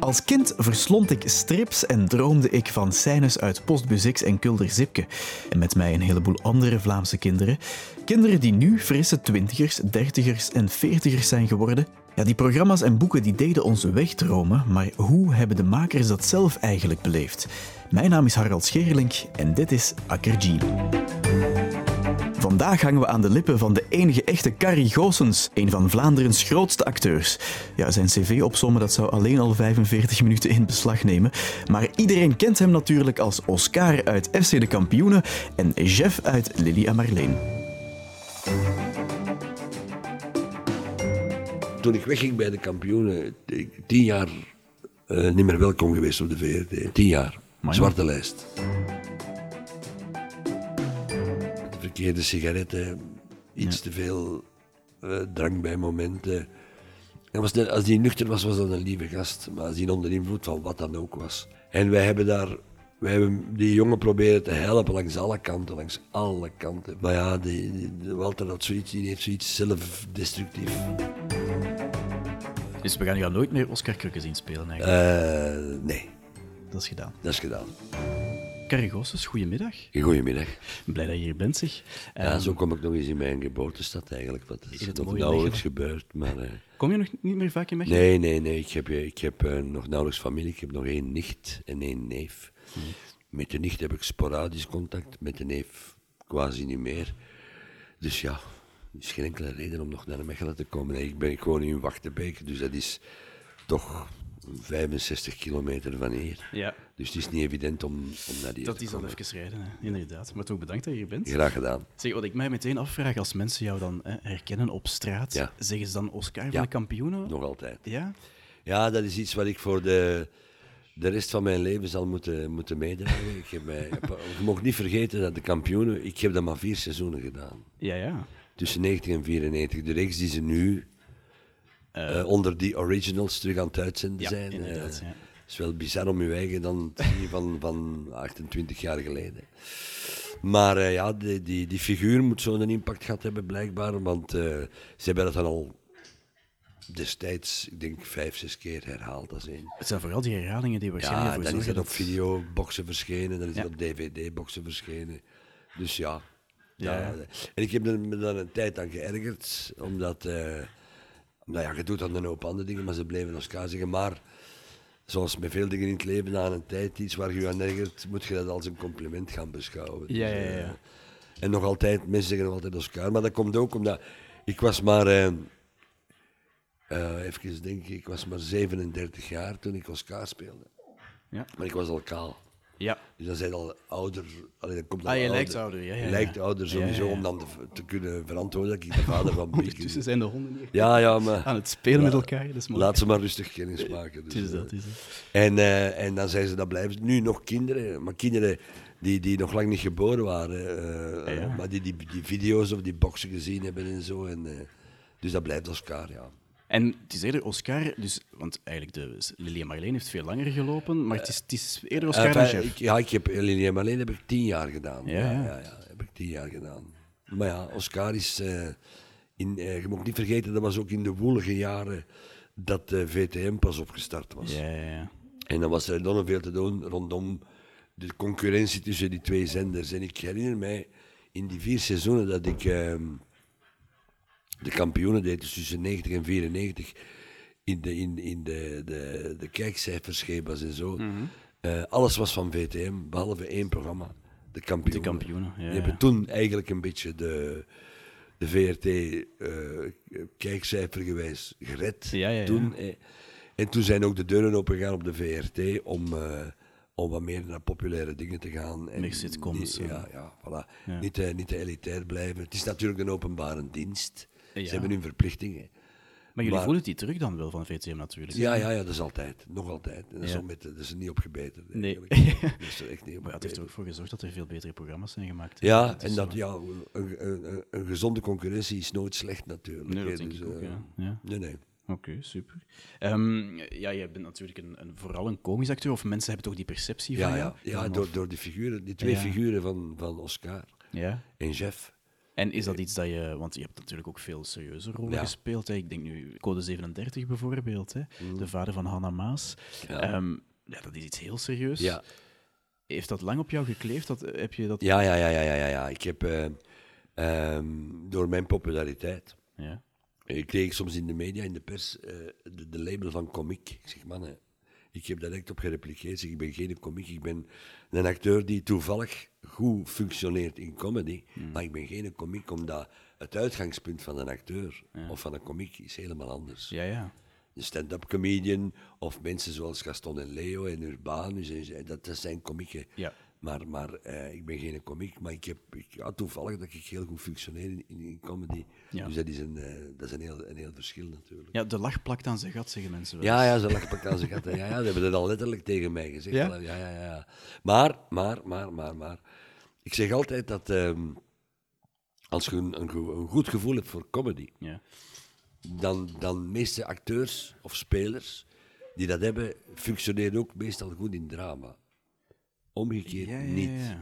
Als kind verslond ik strips en droomde ik van scènes uit Postbus en Kulder Zipke. En met mij een heleboel andere Vlaamse kinderen. Kinderen die nu frisse twintigers, dertigers en veertigers zijn geworden. Ja, die programma's en boeken die deden ons wegdromen, maar hoe hebben de makers dat zelf eigenlijk beleefd? Mijn naam is Harald Scherlink en dit is Akkerjeen. Vandaag hangen we aan de lippen van de enige echte Carrie Goossens, een van Vlaanderens grootste acteurs. Ja, zijn cv opzommen dat zou alleen al 45 minuten in beslag nemen. Maar iedereen kent hem natuurlijk als Oscar uit FC de Kampioenen en Jeff uit Lily en Marleen. Toen ik wegging bij de kampioenen, tien jaar eh, niet meer welkom geweest op de VRT. Tien jaar. Zwarte lijst. Verkeerde sigaretten, iets te veel eh, drank bij momenten. En was als die nuchter was, was dat een lieve gast. Maar als die onder invloed van wat dan ook was. En wij hebben daar... Wij hebben die jongen proberen te helpen langs alle kanten, langs alle kanten. Maar ja, die, die- Walter had zoiets, die heeft zoiets zelfdestructief. Dus we gaan jou nooit meer Oscar Krukke zien spelen eigenlijk. Eh, nee, Dat is gedaan. dat is gedaan. Carrie Goossens, goedemiddag. Goedemiddag. Blij dat je hier bent, zeg. Ja, Ehm, zo kom ik nog eens in mijn geboortestad eigenlijk. Want dat is het nog nauwelijks gebeurd. Maar, eh, Kom je nog niet meer vaak in Mechelen? nee, nee, nee. Ik heb, ik heb eh, nog nauwelijks familie. Ik heb nog één nicht en één neef. Mhm. Met de nicht heb ik sporadisch contact. Met de neef quasi niet meer. Dus ja, er is geen enkele reden om nog naar Mechelen te komen. Nee, ik ben gewoon in Wachtenbeek. Dus dat is toch 65 kilometer van hier. Ja, Dus het is niet evident om, om naar die dat te is al komen. even rijden, hè. inderdaad. Maar toch bedankt dat je hier bent. Graag gedaan. Zeg, wat ik mij meteen afvraag, als mensen jou dan hè, herkennen op straat, Ja. zeggen ze dan Oscar van de kampioenen? Nog altijd. Ja? Ja, dat is iets wat ik voor de, de rest van mijn leven zal moeten, moeten meedragen. Ik heb mij, je mag niet vergeten dat de kampioenen, ik heb dat maar vier seizoenen gedaan. Ja, ja. Tussen 90 en 94. De reeks die ze nu eh, onder die originals terug aan het uitzenden Ja, zijn. inderdaad, eh, ja. is wel bizar om je eigen dan te zien van, van 28 jaar geleden. Maar eh, ja, die, die, die figuur moet zo'n impact gehad hebben, blijkbaar. Want eh, ze hebben dat dan al destijds, ik denk, vijf, zes keer herhaald als één. Het zijn vooral die herhalingen die waarschijnlijk Ja, dan is het op videoboxen verschenen, dan is Ja. het op dvd-boxen verschenen. Dus ja. Ja, ja. ja. En ik heb me dan een tijd aan geërgerd, omdat, eh nou ja, je doet dan een hoop andere dingen, maar ze bleven Oscar zeggen. Maar zoals met veel dingen in het leven, na een tijd iets waar je je aan ergert, moet je dat als een compliment gaan beschouwen. Ja, Dus, ja, eh, ja. en nog altijd, mensen zeggen nog altijd Oscar, maar dat komt ook omdat ik was maar, eh, eh, even denken, ik was maar 37 jaar toen ik Oscar speelde. Ja. Maar ik was al kaal. Ja. Dus dan zijn al ouder. Allee, dan komt Ah, je ouder. lijkt ouder, ja, lijkt ouder sowieso om dan te, te kunnen verantwoorden dat ik de vader van Bieke Ondertussen zijn de honden hier Ja, ja, maar aan het spelen met elkaar. Dat is mooi. laat ze maar rustig kennis maken. Dus, Het is dat, eh. het is dat. en, eh, en dan zijn ze dat blijven. Nu nog kinderen, maar kinderen die, die nog lang niet geboren waren, eh, ja. maar die, die die video's of die boxen gezien hebben en zo. En, eh, dus dat blijft Oscar, ja. En het is eerder Oscar, dus, want eigenlijk de Lily en Marleen heeft veel langer gelopen, maar het is, het is eerder Oscar dan ik, ja, ik heb Linie Marleen heb ik tien jaar gedaan. Ja, Ja, ja. ja, ja, heb ik tien jaar gedaan. Maar ja, Oscar is... eh, in, eh, je moet niet vergeten, dat was ook in de woelige jaren dat de VTM pas opgestart was. Ja, ja, ja. En dan was er enorm veel te doen rondom de concurrentie tussen die twee zenders. En ik herinner mij in die vier seizoenen dat ik ehm, de kampioenen deed, dus tussen 90 en 94, in de, in, in de, de, de kijkcijferschema's en zo. Mhm. Eh, alles was van VTM, behalve één programma. De kampioenen. De kampioenen, ja, Die ja. hebben toen eigenlijk een beetje de, de VRT eh kijkcijfergewijs gered. Ja. Toen, eh. En toen zijn ook de deuren opengegaan op de VRT om, om wat meer naar populaire dingen te gaan. En Meer sitcoms, ja, ja, voilà. Niet, niet te elitair blijven. Het is natuurlijk een openbare dienst. Ja. Ze hebben hun verplichtingen. Maar jullie Maar- voelen die terug dan wel van VTM natuurlijk. Ja, ja, ja, dat is altijd. Nog altijd. En dat, is Ja. ook met, dat is er niet opgebeterd. Nee. Dat is er echt niet Maar ja, het heeft er ook voor gezorgd dat er veel betere programma's zijn gemaakt. Ja, en dat, zo. ja, een, een, een- gezonde concurrentie is nooit slecht natuurlijk. Nee, dat denk Dus, ik ook, eh, ja. ja. Nee, nee. Oké, super. Ehm, ja, je bent natuurlijk een, een, vooral een komisch acteur, of mensen hebben toch die perceptie van Ja, jou? ja, ja door, door die figuren, die twee figuren van, van Oscar ja. en Jeff. En is dat iets dat je... Want je hebt natuurlijk ook veel serieuze rollen Ja. gespeeld. Hè? Ik denk nu Code 37 bijvoorbeeld, hè? de vader van Hanna Maas. Ja. Ehm, ja, dat is iets heel serieus. Ja. Heeft dat lang op jou gekleefd? Dat, heb je dat... Ja, ja, ja, ja, ja, ja, ja. Ik heb eh, ehm, door mijn populariteit. Ja. Ik kreeg soms in de media, in de pers, eh, de, de label van komiek. Ik zeg, mannen, ik heb daar direct op gerepliceerd. Ik zeg, Ik ben geen komiek, ik ben een acteur die toevallig goed functioneert in comedy. Maar ik ben geen komiek, omdat het uitgangspunt van een acteur of van een komiek is helemaal anders. Ja, ja. Een stand-up comedian of mensen zoals Gaston en Leo en Urbanus, en, dat, dat zijn komieken. Ja. Maar, maar eh, ik ben geen komiek, maar ik heb ik, ja, toevallig dat ik heel goed functioneer in, in, in comedy. Ja. Dus dat is, een, eh, dat is een, heel, een heel verschil natuurlijk. Ja, de lach plakt aan zijn gat, zeggen mensen wel. Ja, ja, ze lachen pak aan zijn gat. Ja, ja, ze hebben dat al letterlijk tegen mij gezegd. Ja? Ja, ja, ja. Maar, maar, maar, maar, maar. Ik zeg altijd dat ehm, als je een, een, een goed gevoel hebt voor comedy, Ja. dan, dan meeste acteurs of spelers die dat hebben, functioneren ook meestal goed in drama. Omgekeerd Ja, ja, niet.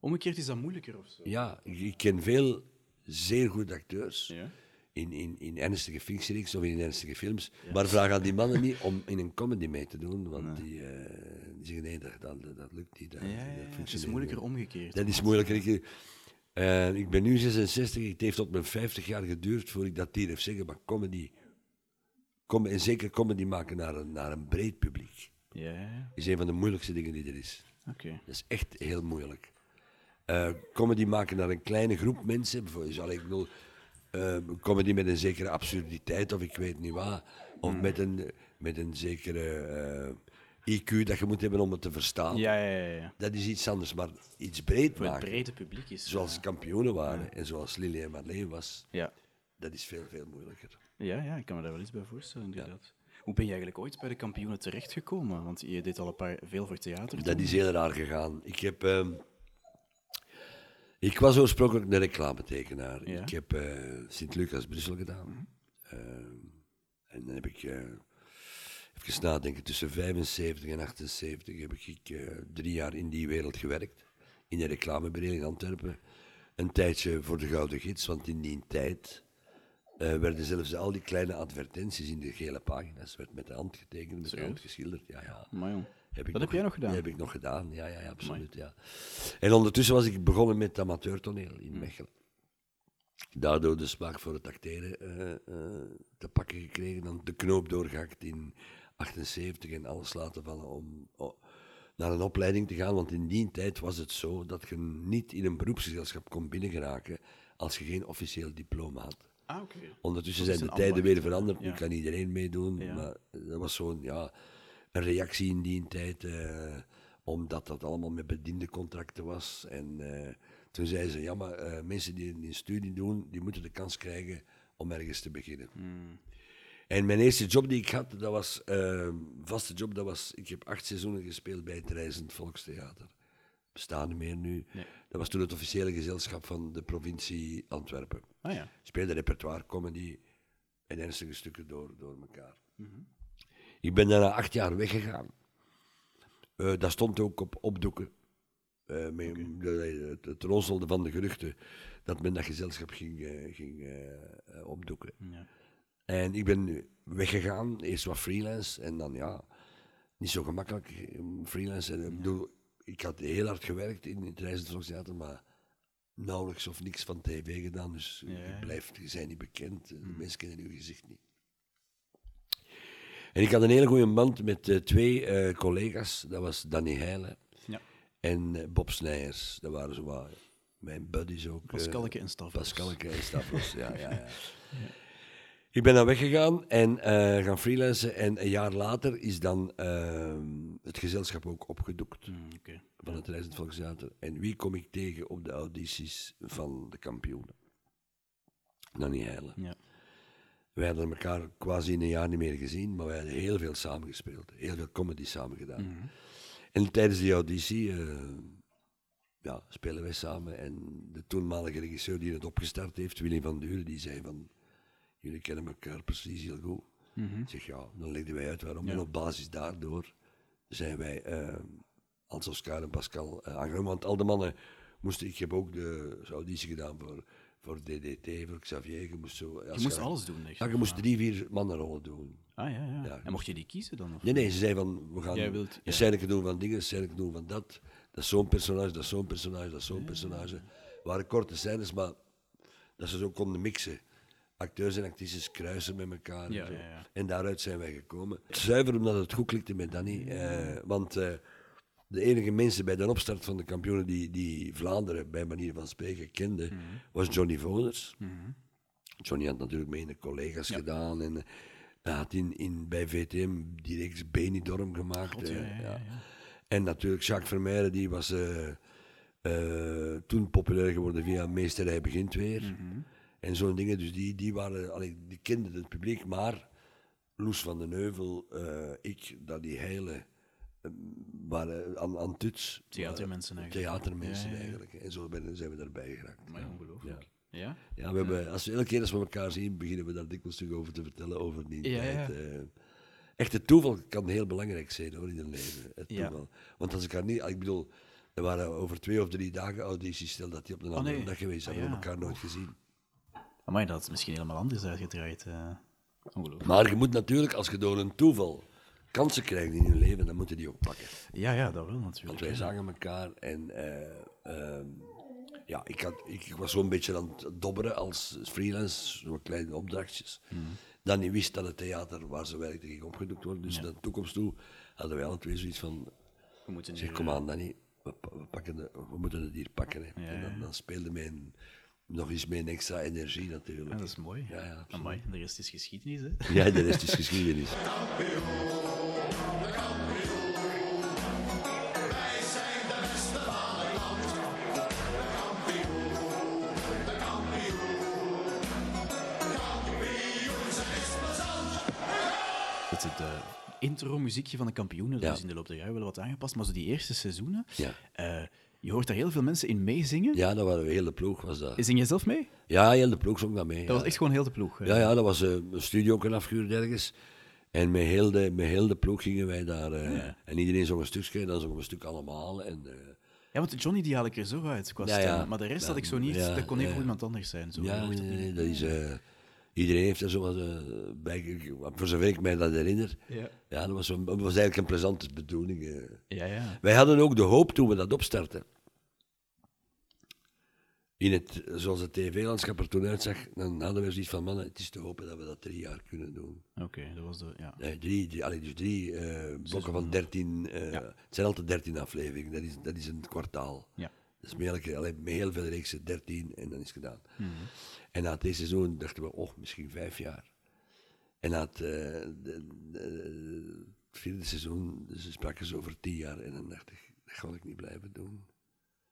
Omgekeerd is dat moeilijker of zo. Ja, ik, ken veel zeer goede acteurs Ja. in, in, in ernstige fictiereeks of in ernstige films. Maar vraag aan die mannen niet om in een comedy mee te doen, want die, eh, die zeggen nee, dat, dat, dat lukt niet. Dat, Ja, ja, dat is moeilijker niet. omgekeerd. Dat is moeilijker. Ik, eh, ik ben nu 66, het heeft tot mijn 50 jaar geduurd voordat ik dat hier heb zeggen, maar comedy, com en zeker comedy maken naar een, naar een breed publiek, is een van de moeilijkste dingen die er is. Dat is echt heel moeilijk. Eh, comedy maken naar een kleine groep mensen. Bijvoorbeeld, ik bedoel, eh, comedy met een zekere absurditeit of ik weet niet wat. Of Hmm. met, een, met een zekere eh, IQ dat je moet hebben om het te verstaan. Ja, ja, ja, ja. Dat is iets anders, maar iets breed Voor het maken. brede publiek is... Zoals ja. kampioenen waren en zoals Lily en Marleen was. Ja. Dat is veel, veel moeilijker. Ja, ja, ik kan me daar wel iets bij voorstellen, inderdaad. Hoe ben je eigenlijk ooit bij de kampioenen terechtgekomen? Want je deed al een paar, veel voor theater. Dat toen. is heel raar gegaan. Ik heb... ehm, ik was oorspronkelijk een reclametekenaar. Ja. Ik heb eh, Sint-Lucas Brussel gedaan. Ehm, en dan heb ik... eh even nadenken, tussen 75 en 78 heb ik eh, drie jaar in die wereld gewerkt. In de reclamebureau in Antwerpen. Een tijdje voor de Gouden Gids, want in die tijd... eh, werden zelfs al die kleine advertenties in de gele pagina's werd met de hand getekend, met de hand geschilderd. Ja, ja. Maar jong. Heb ik Dat heb jij nog gedaan? Dat heb ik nog gedaan, ja, ja, ja absoluut. Ja. En ondertussen was ik begonnen met amateurtoneel Hm. in Mechelen. Daardoor de smaak voor het acteren eh, eh, te pakken gekregen. Dan de knoop doorgehakt in 78 en alles laten vallen om oh, naar een opleiding te gaan. Want in die tijd was het zo dat je niet in een beroepsgezelschap kon binnengeraken als je geen officieel diploma had. Ah, oké. Ondertussen zijn de tijden weer veranderd. Nu kan iedereen meedoen. Maar dat was zo'n ja, een reactie in die tijd. eh, omdat dat allemaal met bediendencontracten was. En eh, toen zeiden ze, ja, maar eh, mensen die een studie doen, die moeten de kans krijgen om ergens te beginnen. Hmm. En mijn eerste job die ik had, dat was eh, vaste job, dat was, ik heb acht seizoenen gespeeld bij het Reizend Volkstheater. Bestaat niet meer nu. Nee. Dat was toen het officiële gezelschap van de provincie Antwerpen Ah ja. speelde repertoire, comedy en ernstige stukken door, door elkaar. Mhm. Ik ben daarna acht jaar weggegaan. Eh dat stond ook op opdoeken. Eh, met, het, het van de geruchten dat men dat gezelschap ging, eh, ging opdoeken. ja. En ik ben weggegaan, eerst wat freelance en dan ja, niet zo gemakkelijk freelance. En, ik, bedoel, ik had heel hard gewerkt in het Reizend maar nauwelijks of niks van tv gedaan. Dus Ja, je blijft, je bent niet bekend, eh, mensen kennen je gezicht niet. En ik had een hele goede band met eh, twee eh, collega's, dat was Danny Heijlen ja. en eh, Bob Snijers. Dat waren zo wat mijn buddies ook. Pascalke en Stavros. Pascalke en Stavros, ja, ja, ja. Ik ben dan weggegaan en eh, gaan freelancen. En een jaar later is dan ehm, het gezelschap ook opgedoekt Oké. van het Reizend Volkstheater. En wie kom ik tegen op de audities van de kampioenen? Danny Heijlen. Ja. Wij hadden elkaar quasi een jaar niet meer gezien, maar wij hadden heel veel samengespeeld. Heel veel comedy samen gedaan. Mhm. En tijdens die auditie eh, ja, spelen wij samen. En de toenmalige regisseur die het opgestart heeft, Willy van Duren, die zei van... Jullie kennen elkaar precies heel goed. Mhm. Ik zeg ja, dan legden wij uit waarom. Ja. En op basis daardoor zijn wij eh, als Oscar en Pascal eh, aangenomen. Want al de mannen moesten... Ik heb ook de auditie gedaan voor voor DDT, voor Xavier. Je moest, zo, Je moest alles doen, echt. Ja, je moest drie, vier mannenrollen doen. Ah, ja, ja. Ja. En mocht je die kiezen dan? Of? Nee, nee, ze zei van, we gaan Jij wilt- ja. een scène doen van dingen, een scène doen van dat. Dat is zo'n personage, dat is zo'n personage, dat is zo'n personage. Het waren korte scènes, maar dat ze zo konden mixen. Acteurs en actrices kruisen met elkaar. Ja, en, zo. ja, ja. en daaruit zijn wij gekomen. Zuiver omdat het goed klikte met Danny. eh, want eh, de enige mensen bij de opstart van de kampioenen die, die Vlaanderen, bij manier van spreken, kenden, Mhm. was Johnny Voners. Johnny had natuurlijk mee in de collega's gedaan. En eh, hij had in, in, bij VTM die reeks Benidorm gemaakt. eh. En natuurlijk Jacques Vermeijden, die was eh, eh, toen populair geworden via Meesterij Begint Weer. Mhm. En zo'n dingen. Dus die, die, waren, allee, die kenden het publiek. Maar Loes van den Heuvel, eh, ik, dat die hele... eh, waren aan, aan tuts. Theatermensen waren eigenlijk. Theatermensen Ja, ja, ja. eigenlijk. En zo ben- zijn we daarbij geraakt. Maar ongelooflijk. Ja? Ja, we hebben, als we elke keer als we elkaar zien, beginnen we daar dikwijls terug over te vertellen, over die tijd. eh. echt, het toeval kan heel belangrijk zijn hoor, in een leven. Het toeval. Want als ik haar niet, ik bedoel, er waren over twee of drie dagen audities, stel dat die op een andere Oh, nee. dag geweest Ah, hadden, we ja. elkaar nooit gezien. Maar dat is misschien helemaal anders uitgedraaid. eh. Ongelooflijk. Maar je moet natuurlijk, als je door een toeval kansen krijgt in je leven, dan moet je die ook pakken. Ja, ja, dat wel natuurlijk. Want wij zagen elkaar en eh, ehm, ja, ik, had, ik, was zo'n beetje aan het dobberen als freelance, zo'n kleine opdrachtjes. Dan niet wist dat het theater waar ze werkte ging opgedoekt worden. Dus naar de toekomst toe hadden wij alle twee zoiets van, We moeten zeg kom aan Danny, we, we, pakken de- we moeten het hier pakken. Hè. Ja, en dan, ja. dan speelde mijn, nog eens mijn extra energie natuurlijk. Ja, dat is mooi. Ja, ja. Amai, de rest is geschiedenis, hè? Ja, de rest is geschiedenis. Het, het eh, intro-muziekje van de kampioenen, dat Ja. is in de loop der jaren wel wat aangepast, maar zo die eerste seizoenen, Ja. eh, je hoort daar heel veel mensen in meezingen. Ja, dat waren we, hele ploeg was dat. Zing jij zelf mee? Ja, heel de ploeg zong dat mee. Dat ja. was echt gewoon heel de ploeg. Ja, ja, dat was eh, een studio afgehuurd ergens. En met heel, de, met heel de ploeg gingen wij daar. eh, En iedereen zong een stukje, dan zongen we een stuk allemaal. En, eh, Ja, want Johnny die haal ik er zo uit qua Ja, stem. ja. Maar de rest had ik zo niet. dat kon even iemand anders zijn. Zo. ja, nee, nee, dat is. iedereen heeft er zo wat bij. Voor zover ik mij dat herinner. Ja. Ja, dat was, dat was eigenlijk een plezante bedoeling. Ja, ja. Wij hadden ook de hoop toen we dat opstarten. In het, zoals het tv-landschap er toen uitzag, dan hadden we zoiets van, mannen, het is te hopen dat we dat drie jaar kunnen doen. Oké, dat was de. Ja. Nee, drie, drie, allee, dus drie eh, blokken van dertien. eh, Het zijn altijd dertien afleveringen, dat is, dat is een kwartaal. Ja. Dat is met, elke, allee, met heel veel reeksen dertien en dan is het gedaan. Mhm. En na het eerste seizoen dachten we, oh, misschien vijf jaar. En na het, eh, de- de- het vierde seizoen dus spraken ze over tien jaar en dan dacht ik, dat ga ik niet blijven doen.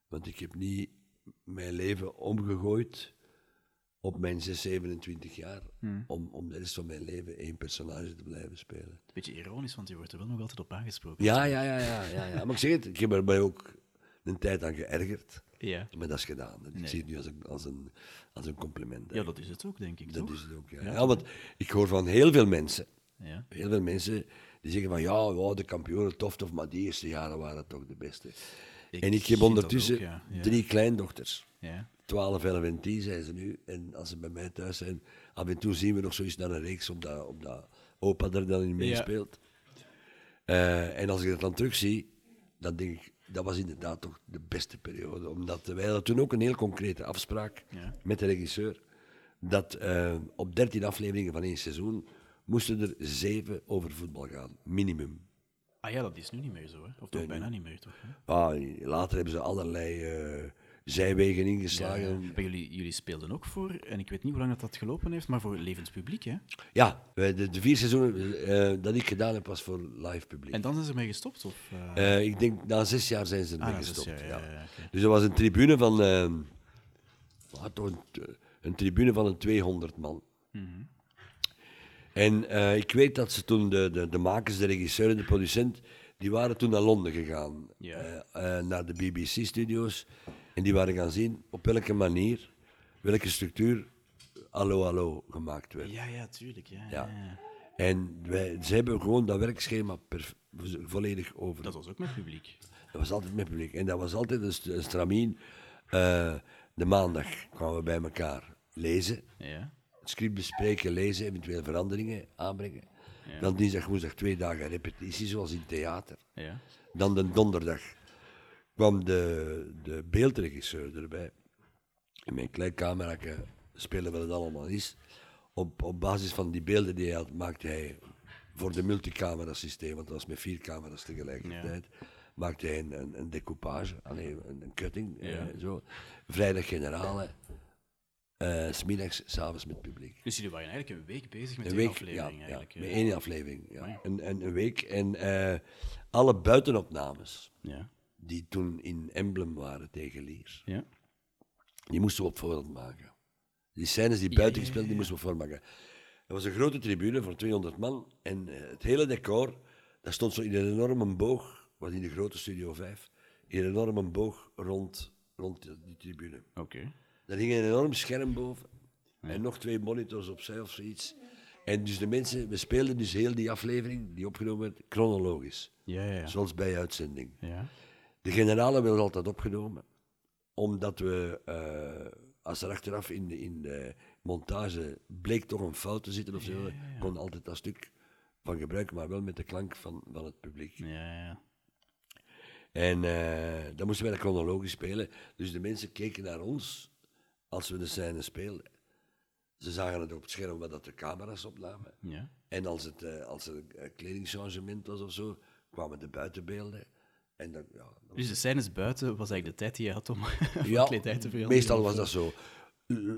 Want ik heb niet mijn leven omgegooid op mijn 6, 27 jaar om, om de rest van mijn leven één personage te blijven spelen. Beetje ironisch, want je wordt er wel nog altijd op aangesproken. Ja, ja, ja, ja, ja, ja. Maar ik zeg het, ik heb er mij ook een tijd aan geërgerd. Ja. Maar dat is gedaan. Ik Nee. zie het nu als een, als een, als een compliment. Ja, dat is het ook, denk ik. Dat toch? is het ook, ja. ja. want ik hoor van heel veel mensen, Ja. heel veel mensen, die zeggen van ja, ja, de kampioenen tof, tof, maar die eerste jaren waren toch de beste. Ik en ik heb dat ondertussen ook, ja. Ja. drie kleindochters. Ja. 12, 11 en 10 zijn ze nu. En als ze bij mij thuis zijn, af en toe zien we nog zoiets naar een reeks, omdat, omdat opa er dan in meespeelt. Eh, en als ik dat dan terugzie, dan denk ik, dat was inderdaad toch de beste periode. Omdat wij hadden toen ook een heel concrete afspraak met de regisseur. Dat eh, op 13 afleveringen van één seizoen moesten er zeven over voetbal gaan, minimum. Ah ja, dat is nu niet meer zo, hè? Of toch bijna niet meer, toch? Hè? Ah, later hebben ze allerlei eh, zijwegen ingeslagen. Maar jullie, jullie speelden ook voor, en ik weet niet hoe lang dat, dat gelopen heeft, maar voor levend publiek, hè? Ja, de, de vier seizoenen eh, dat ik gedaan heb, was voor live publiek. En dan zijn ze mee gestopt? Of, eh? Ik denk, na zes jaar zijn ze Ah, ermee gestopt. jaar, ja. ja, ja. Dus er was een tribune van... eh, wat, een, een tribune van een 200 man. Mhm. En eh, ik weet dat ze toen, de, de, de makers, de regisseur en de producent, die waren toen naar Londen gegaan. Ja. Eh, eh, naar de BBC-studio's. En die waren gaan zien op welke manier, welke structuur Allo Allo gemaakt werd. Ja, ja, tuurlijk. Ja, Ja. ja. En wij, ze hebben gewoon dat werkschema volledig over. Dat was ook met publiek. Dat was altijd met publiek. En dat was altijd een, st- een stramien. De maandag kwamen we bij elkaar lezen, Ja. Het script bespreken, lezen, eventueel veranderingen aanbrengen. Ja. Dan dinsdag, woensdag twee dagen repetitie, zoals in theater. Ja. Dan de donderdag kwam de, de beeldregisseur erbij. In mijn klein camera spelen we het allemaal eens. Op, op basis van die beelden die hij had, maakte hij voor de multicamera systeem, want dat was met vier camera's tegelijkertijd, maakte hij een, een, een decoupage, alleen een, een cutting, eh, zo. Vrijdag generale, eh smiddags, s'avonds met publiek. Dus jullie waren eigenlijk een week bezig met Een week, aflevering ja, eigenlijk. ja, met één aflevering. Ja. Amai. Een, een, een week. En eh, alle buitenopnames Ja. die toen in Emblem waren tegen Liers, Ja. die moesten we op voorhand maken. Die scènes die buiten gespeeld, die moesten we op voorhand maken. Er was een grote tribune voor 200 man en eh, het hele decor, dat stond zo in een enorme boog, was in de grote Studio 5, in een enorme boog rond, rond die, die tribune. Oké. Daar hing een enorm scherm boven. En nog twee monitors opzij of zoiets. En dus de mensen, we speelden dus heel die aflevering, die opgenomen werd, chronologisch. Ja, ja. Zoals bij uitzending. ja. De generale werd altijd opgenomen, omdat we, eh, als er achteraf in de, in de montage bleek toch een fout te zitten of zo, kon altijd dat stuk van gebruiken, maar wel met de klank van, van het publiek. Ja, ja. En eh, dan moesten wij dat chronologisch spelen. Dus de mensen keken naar ons als we de scène speelden. Ze zagen het op het scherm wat dat de camera's opnamen. Ja. En als, het, eh, als er een kledingchangement was of zo, kwamen de buitenbeelden. En dan, ja, dan- Dus de scènes buiten was eigenlijk de tijd die je had om ja, kledij te veranderen? meestal was dat zo.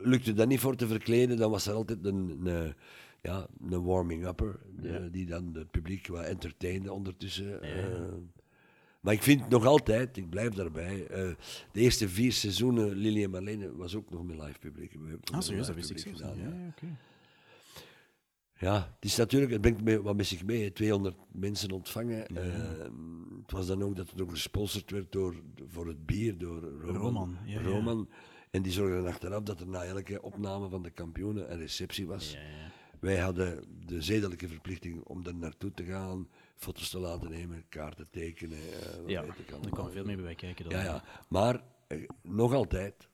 Lukte dat niet voor te verkleden, dan was er altijd een, een, ja, een warming-upper, Ja. die dan het publiek wat entertainde ondertussen. eh. Maar ik vind nog altijd, ik blijf daarbij, eh, de eerste vier seizoenen Lily en Marlene was ook nog met live publiek. Ah, serieus, dat wist ik gedaan, Ja, ja. het is natuurlijk, het brengt me, wat met zich mee, hè. 200 mensen ontvangen. Eh, het was dan ook dat het ook gesponsord werd door, voor het bier door Roman. Roman, ja, ja. Roman. En die zorgde dan achteraf dat er na elke opname van de kampioenen een receptie was. Ja, ja. Wij hadden de zedelijke verplichting om daar naartoe te gaan, foto's te laten nemen, kaarten tekenen. eh, wat Ja, weet ik er kwam veel meer bij kijken dan... Ja, ja. Maar eh, nog altijd,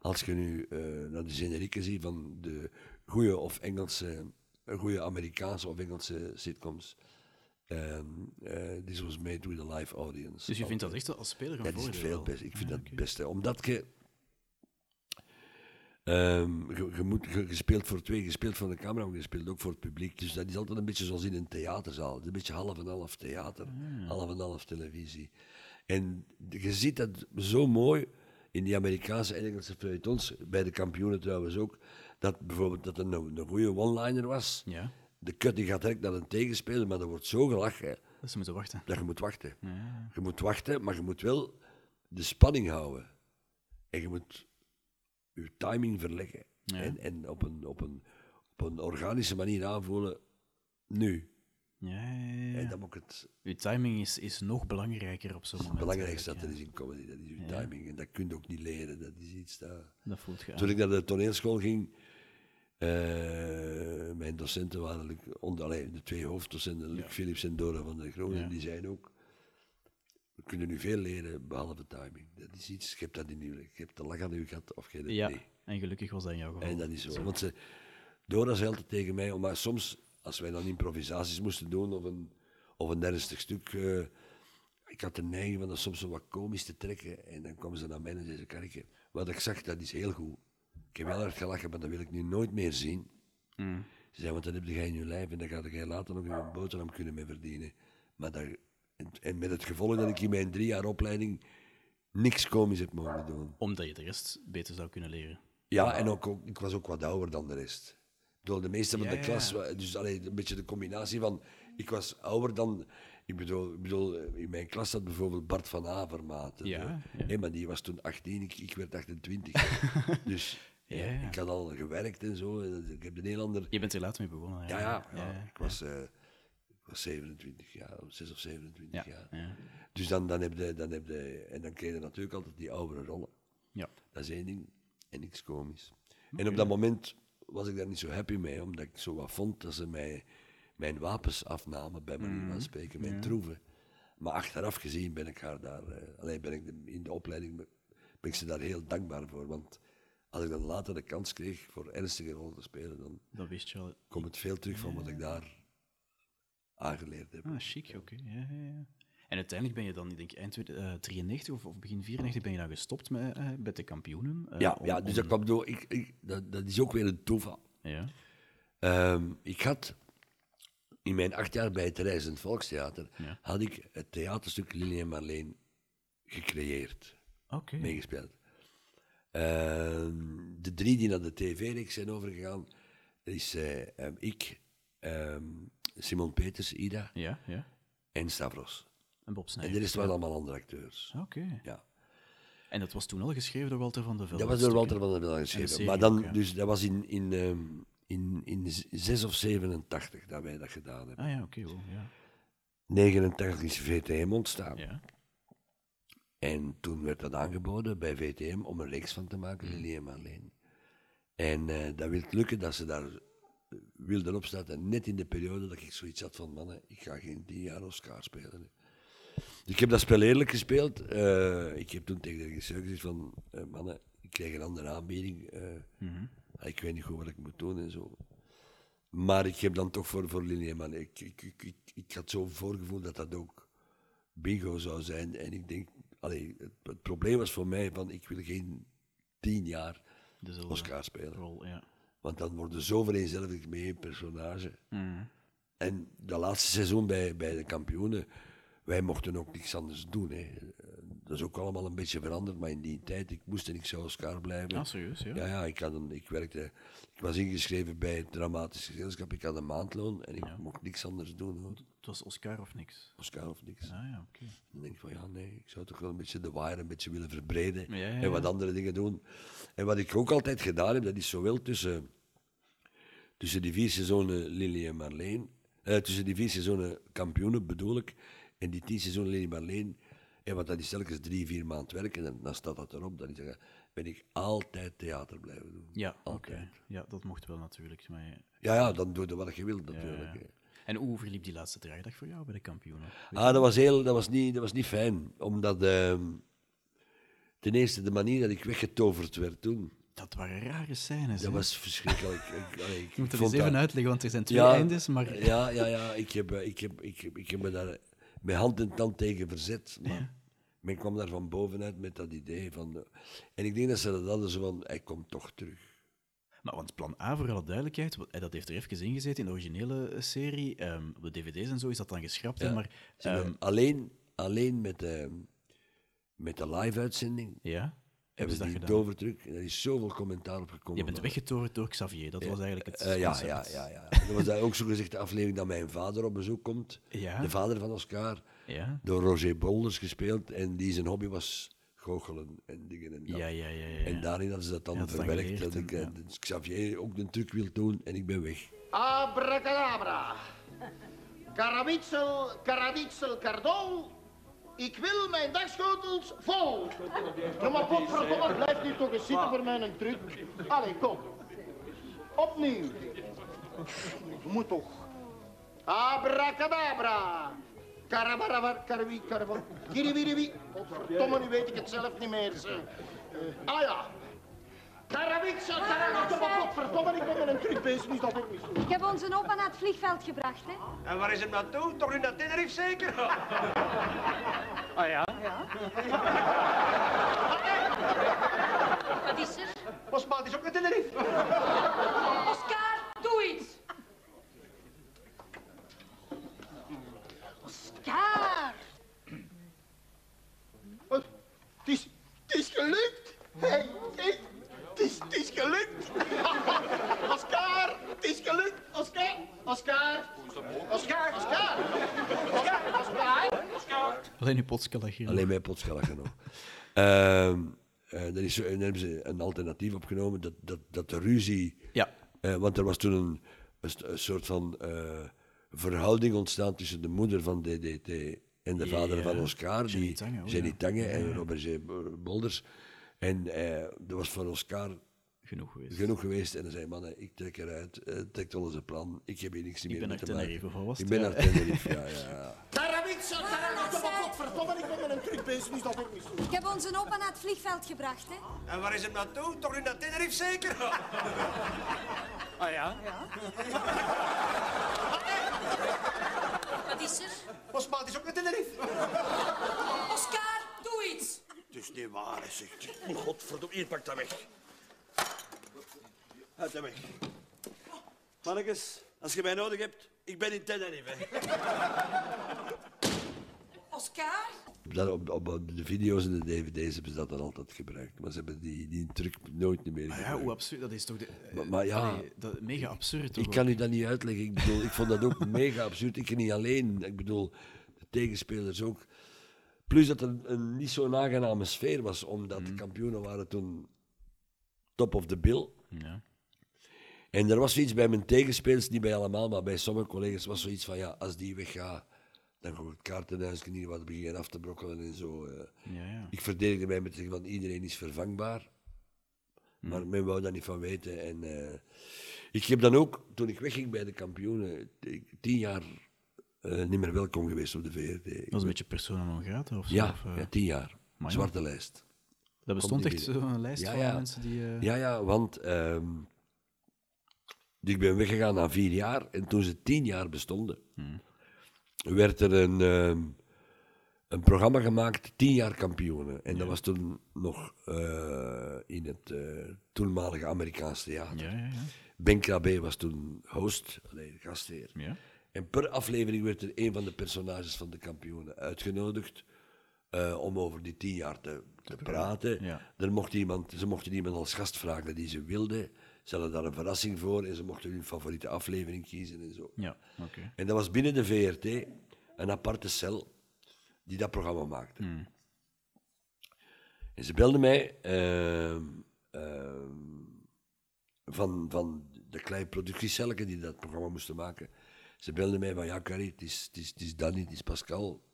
als je nu eh, naar de generieken ziet van de goede of Engelse, eh, goede Amerikaanse of Engelse sitcoms, ehm, eh, this was made with a live audience. Dus je vindt dat echt als speler een Dat is veel best. Ik vind Ja, dat het beste. Omdat je. Ehm, je, je, moet, je, je speelt voor twee, je speelt voor de camera, maar je speelt ook voor het publiek. Dus dat is altijd een beetje zoals in een theaterzaal. Het is een beetje half en half theater, half en half televisie. En je ziet dat zo mooi in die Amerikaanse en Engelse feuilletons, bij de kampioenen trouwens ook, dat bijvoorbeeld dat een, een goede one-liner was. Ja, De cut die gaat direct naar een tegenspeler, maar er wordt zo gelachen dat ze moeten wachten. dat je moet wachten. Ja. Je moet wachten, maar je moet wel de spanning houden. En je moet je timing verleggen. Ja. En, en op, een, op, een, op een organische manier aanvoelen, nu. Ja, ja, ja. En dan moet ik het, Uw timing is, is nog belangrijker op zo'n het moment. belangrijkste dat er is in comedy, dat is je Ja. timing. En dat kun je ook niet leren, dat is iets dat... voelt je. Toen ik naar de toneelschool ging, eh, mijn docenten waren, allee, de twee hoofddocenten, Luc. Philips en Dora van der Groen, die zeiden ook, kunnen nu veel leren, behalve timing. Dat is iets, je hebt dat in je, je hebt de lach aan je gat of je hebt het Ja, en gelukkig was dat in jouw geval. En dat is zo. Want ze, Dora zei altijd tegen mij, maar soms, als wij dan improvisaties moesten doen of een, of een ernstig stuk, eh, ik had de neiging van dat soms zo wat komisch te trekken. En dan kwam ze naar mij en zei ze, Karike, wat ik zag, dat is heel goed. Ik heb wel erg gelachen, maar dat wil ik nu nooit meer zien. Mm. Ze zei, want dan heb jij in je lijf en dan ga jij later nog een boterham kunnen mee verdienen. Maar dat, en, en met het gevolg dat ik in mijn drie jaar opleiding niks komisch heb mogen doen. Omdat je de rest beter zou kunnen leren. Ja, en ook, ook- ik was ook wat ouder dan de rest. Ik bedoel, de meeste van Ja, de ja. klas, dus allee, een beetje de combinatie van, ik was ouder dan, ik bedoel, ik bedoel in mijn klas zat bijvoorbeeld Bart van Avermaat. Ja, ja. hé, maar die was toen 18, ik, ik werd 28. dus Ja, ja, ja. ik had al gewerkt en zo, ik heb een heel ander... Je bent er later mee begonnen. Ja, ja, ja, ja. ik, was, eh, ik was 27 jaar, of 6 of 27 Ja, jaar. ja. Dus dan, dan, heb je, dan heb je, en dan kreeg je natuurlijk altijd die oudere rollen. Ja. Dat is één ding. En niks komisch. En op dat moment was ik daar niet zo happy mee, omdat ik zo wat vond dat ze mij, mijn wapens afnamen, bij manier Mhm. van spreken, mijn troeven. Maar achteraf gezien ben ik haar daar, eh, alleen ben ik de- in de opleiding, ben ik ze daar heel dankbaar voor. Want als ik dan later de kans kreeg voor ernstige rollen te spelen, dan Dat wist je al. komt het veel terug van wat ik daar aangeleerd heb. Ah, chic, oké. Ja, ja, ja. En uiteindelijk ben je dan, ik denk eind uh, 93 of, of, begin 94, ben je dan gestopt met, uh, met de kampioenen. Uh, ja, om, ja, dus dat kwam door. Ik, ik, dat, dat, is ook weer een toeval. Ja. Um, ik had in mijn acht jaar bij het Reizend Volkstheater, ja. had ik het theaterstuk Lili en Marleen gecreëerd. Okay. Meegespeeld. Ehm, de drie die naar de tv-reeks zijn overgegaan, is ik, um, Simon Peters, Ida ja, ja. en Stavros. En Bob En Snijders. er is wel allemaal andere acteurs. Oké. Okay. Ja. En dat was toen al geschreven door Walter van der Velde? Dat was door Walter van der Velde geschreven. serie Maar dan, ook, ja. dus, dat was in, in, um, in, in 6 of 87 dat wij dat gedaan hebben. Ah ja, oké. Okay, ja. 89 is VTM ontstaan. ja. En toen werd dat aangeboden bij VTM om een reeks van te maken, Lili en Marleen. En uh, dat wil lukken dat ze daar wilden opstarten, net in de periode dat ik zoiets had van, mannen, ik ga geen tien jaar Oscar spelen. Dus ik heb dat spel eerlijk gespeeld. Uh, ik heb toen tegen de regisseur gezegd van, uh, mannen, ik krijg een andere aanbieding. Mm -hmm. Ik weet niet goed wat ik moet doen en zo. Maar ik heb dan toch voor, voor Lili en Marleen, ik, ik, ik, ik, ik had zo'n voorgevoel dat dat ook bingo zou zijn. En ik denk, allee, het, het, probleem was voor mij van, ik wil geen tien jaar Dezelfde Oscar spelen. Rol, ja. Want dan worden zo vereenzelvigd met één personage. Mm. En dat laatste seizoen bij, bij de kampioenen, wij mochten ook niks anders doen. Hè. Dat is ook allemaal een beetje veranderd, maar in die tijd, ik moest en ik zou Oscar blijven. Ah, serieus, ja? Ja, ja ik, had een, ik werkte, ik was ingeschreven bij het dramatisch gezelschap, ik had een maandloon en ik Ja. mocht niks anders doen. Hoor. Het was Oscar of niks? Oscar of niks. Ah ja, oké. Dan denk ik van ja, nee, ik zou toch wel een beetje de wire een beetje willen verbreden Ja, ja, en wat ja. andere dingen doen. En wat ik ook altijd gedaan heb, dat is zowel tussen, tussen die vier seizoenen Lily en Marleen, eh, tussen die vier seizoenen kampioenen bedoel ik, en die tien seizoenen Lily en Marleen, en want dat is telkens drie, vier maanden werken, en dan staat dat erop, dan is ben ik altijd theater blijven doen. Ja, oké. Ja, dat mocht wel natuurlijk. Maar, ja, Ja, ja, dan doe je wat je wilt natuurlijk. ja. En hoe verliep die laatste draaidag voor jou bij de kampioenen? Ah, dat was, heel, dat was, niet, dat was niet fijn. Omdat ehm, ten eerste de manier dat ik weggetoverd werd toen, Dat waren rare scènes. dat hè? was verschrikkelijk. ik, allee, ik Je moet er eens even uitleggen, want er zijn twee Ja, eindes, maar... Ja, ja, ja. Ik heb, eh, ik heb, ik heb, ik heb me daar met hand en tand tegen verzet. Maar Ja. men kwam daar van bovenuit met dat idee van... eh, en ik denk dat ze dat hadden zo van, hij komt toch terug. Maar want plan A, voor alle duidelijkheid, eh, dat heeft er even ingezeten in de originele serie. Ehm, op de dvd's en zo is dat dan geschrapt, hè, maar... Ehm, alleen, alleen met de, met de live-uitzending ja, hebben ze dat die gedaan? tovertruc. En er is zoveel commentaar op gekomen. Je bent weggetoverd door Xavier, dat was eigenlijk het Eh, ja, ja, ja, ja. Dat was ook zo gezegd de aflevering dat mijn vader op bezoek komt. Ja. De vader van Oscar, Ja, door Roger Bolders gespeeld. En die zijn hobby was goochelen en dingen en dat. ja, ja, ja. ja, En daarin hadden ze dat dan Ja, dat is dan verwerkt. geleerd, dat ik eh, ja. Xavier ook een truc wil doen en ik ben weg. Abracadabra. Karawitsel, karaditsel, kardol. Ik wil mijn dagschotels vol. Ja, maar potverdomme, blijf nu toch eens zitten voor mijn truc. Allee, kom. Opnieuw. Moet toch. Abracadabra. Karabarabar, karwi, karabon. Kiriwiriwi. Potverdomme, nu weet ik het zelf niet meer. Eh, ah ja. Karawitsel, karawitsel, maar potverdomme, ik ben met een truc bezig, is dat ook niet zo. Ik heb onze opa naar het vliegveld gebracht, hè. En waar is hem naartoe? Toch in dat Tenerife zeker? Wat is er? Ons maat is ook naar Tenerife. Oscar, doe iets! Oscar! Wat? Het is, het is gelukt. Hey, hey, het is, het is gelukt. Oscar, het is gelukt. Oscar, Oscar. Oscar, Oscar. Oscar, Oscar. Alleen je potskalagier. Alleen mijn potschellen nog. Ehm eh, dan, is, hebben ze een alternatief opgenomen, dat, dat, dat de ruzie... Ja. eh, want er was toen een, een, soort van eh, verhouding ontstaan tussen de moeder van DDT en de vader Ja. van Oscar. Jenny die, Tange, oh Jenny ja. Tange en Robert G. Bolders. En eh dat was voor Oscar Genoeg geweest. genoeg geweest. En dan zei mannen, ik trek eruit, eh trekt alles een plan. Ik heb hier niks meer ben mee naar te maken. Tenerife, of wat was Ik ben naar Tenerife, ja, ja. Ja. Niet, dat ik niet. Ik heb onze opa naar het vliegveld gebracht, hè. En waar is het naartoe? Toch nu naar Tenerife zeker? Ah ja? Wat is er? Ons maat is ook naar Tenerife. Oscar, doe iets. Het is niet waar, hè, zeg. Godverdomme, hier, pak dat weg. Uit dat weg. Mannekes, als je mij nodig hebt, ik ben in Tenerife. Oscar? Dat op, op de video's en de dvd's hebben ze dat dan altijd gebruikt. Maar ze hebben die, die truc nooit meer Maar ja, gebruikt. hoe absurd, dat is toch de, Maar- maar ja. allee, dat, mega absurd toch Ik kan u dat niet uitleggen. Ik bedoel, ik vond dat ook mega absurd. Ik niet alleen. Ik bedoel, de tegenspelers ook. Plus dat er een niet zo'n aangename sfeer was, omdat de kampioenen waren toen top of the bill. Ja. En er was zoiets bij mijn tegenspelers, niet bij allemaal, maar bij sommige collega's was zoiets van, ja, als die weggaat, dan ik het kaartenhuis niet wat beginnen af te brokkelen en zo. eh. Ja, ja. Ik verdedigde mij met zeggen van, iedereen is vervangbaar. Maar men wou daar niet van weten. En eh, ik heb dan ook, toen ik wegging bij de kampioenen, tien jaar eh, niet meer welkom geweest op de VRT. Dat was een beetje persona non grata of zo? Ja, of, ja, tien jaar. Amai. Zwarte lijst. dat bestond echt zo'n lijst Ja, van ja. mensen die... Ja, ja, want ehm, ik ben weggegaan na vier jaar en toen ze tien jaar bestonden, werd er een, ehm, een programma gemaakt, tien jaar kampioenen. En dat was toen nog eh, in het eh, toenmalige Amerikaanse theater. Ja, ja, ja. Ben Krabbe was toen host, allee, gastheer. ja. En per aflevering werd er een van de personages van de kampioenen uitgenodigd eh, om over die tien jaar te, te praten. Ja. Er mocht iemand, ze mochten iemand als gast vragen die ze wilden. Ze hadden daar een verrassing voor en ze mochten hun favoriete aflevering kiezen en zo. Ja, oké. En dat was binnen de VRT een aparte cel die dat programma maakte. En ze belden mij ehm, ehm, van, van de kleine productiecelken die dat programma moesten maken. Ze belden mij van ja, Carrie, het is, het is, het is Danny, het is Pascal.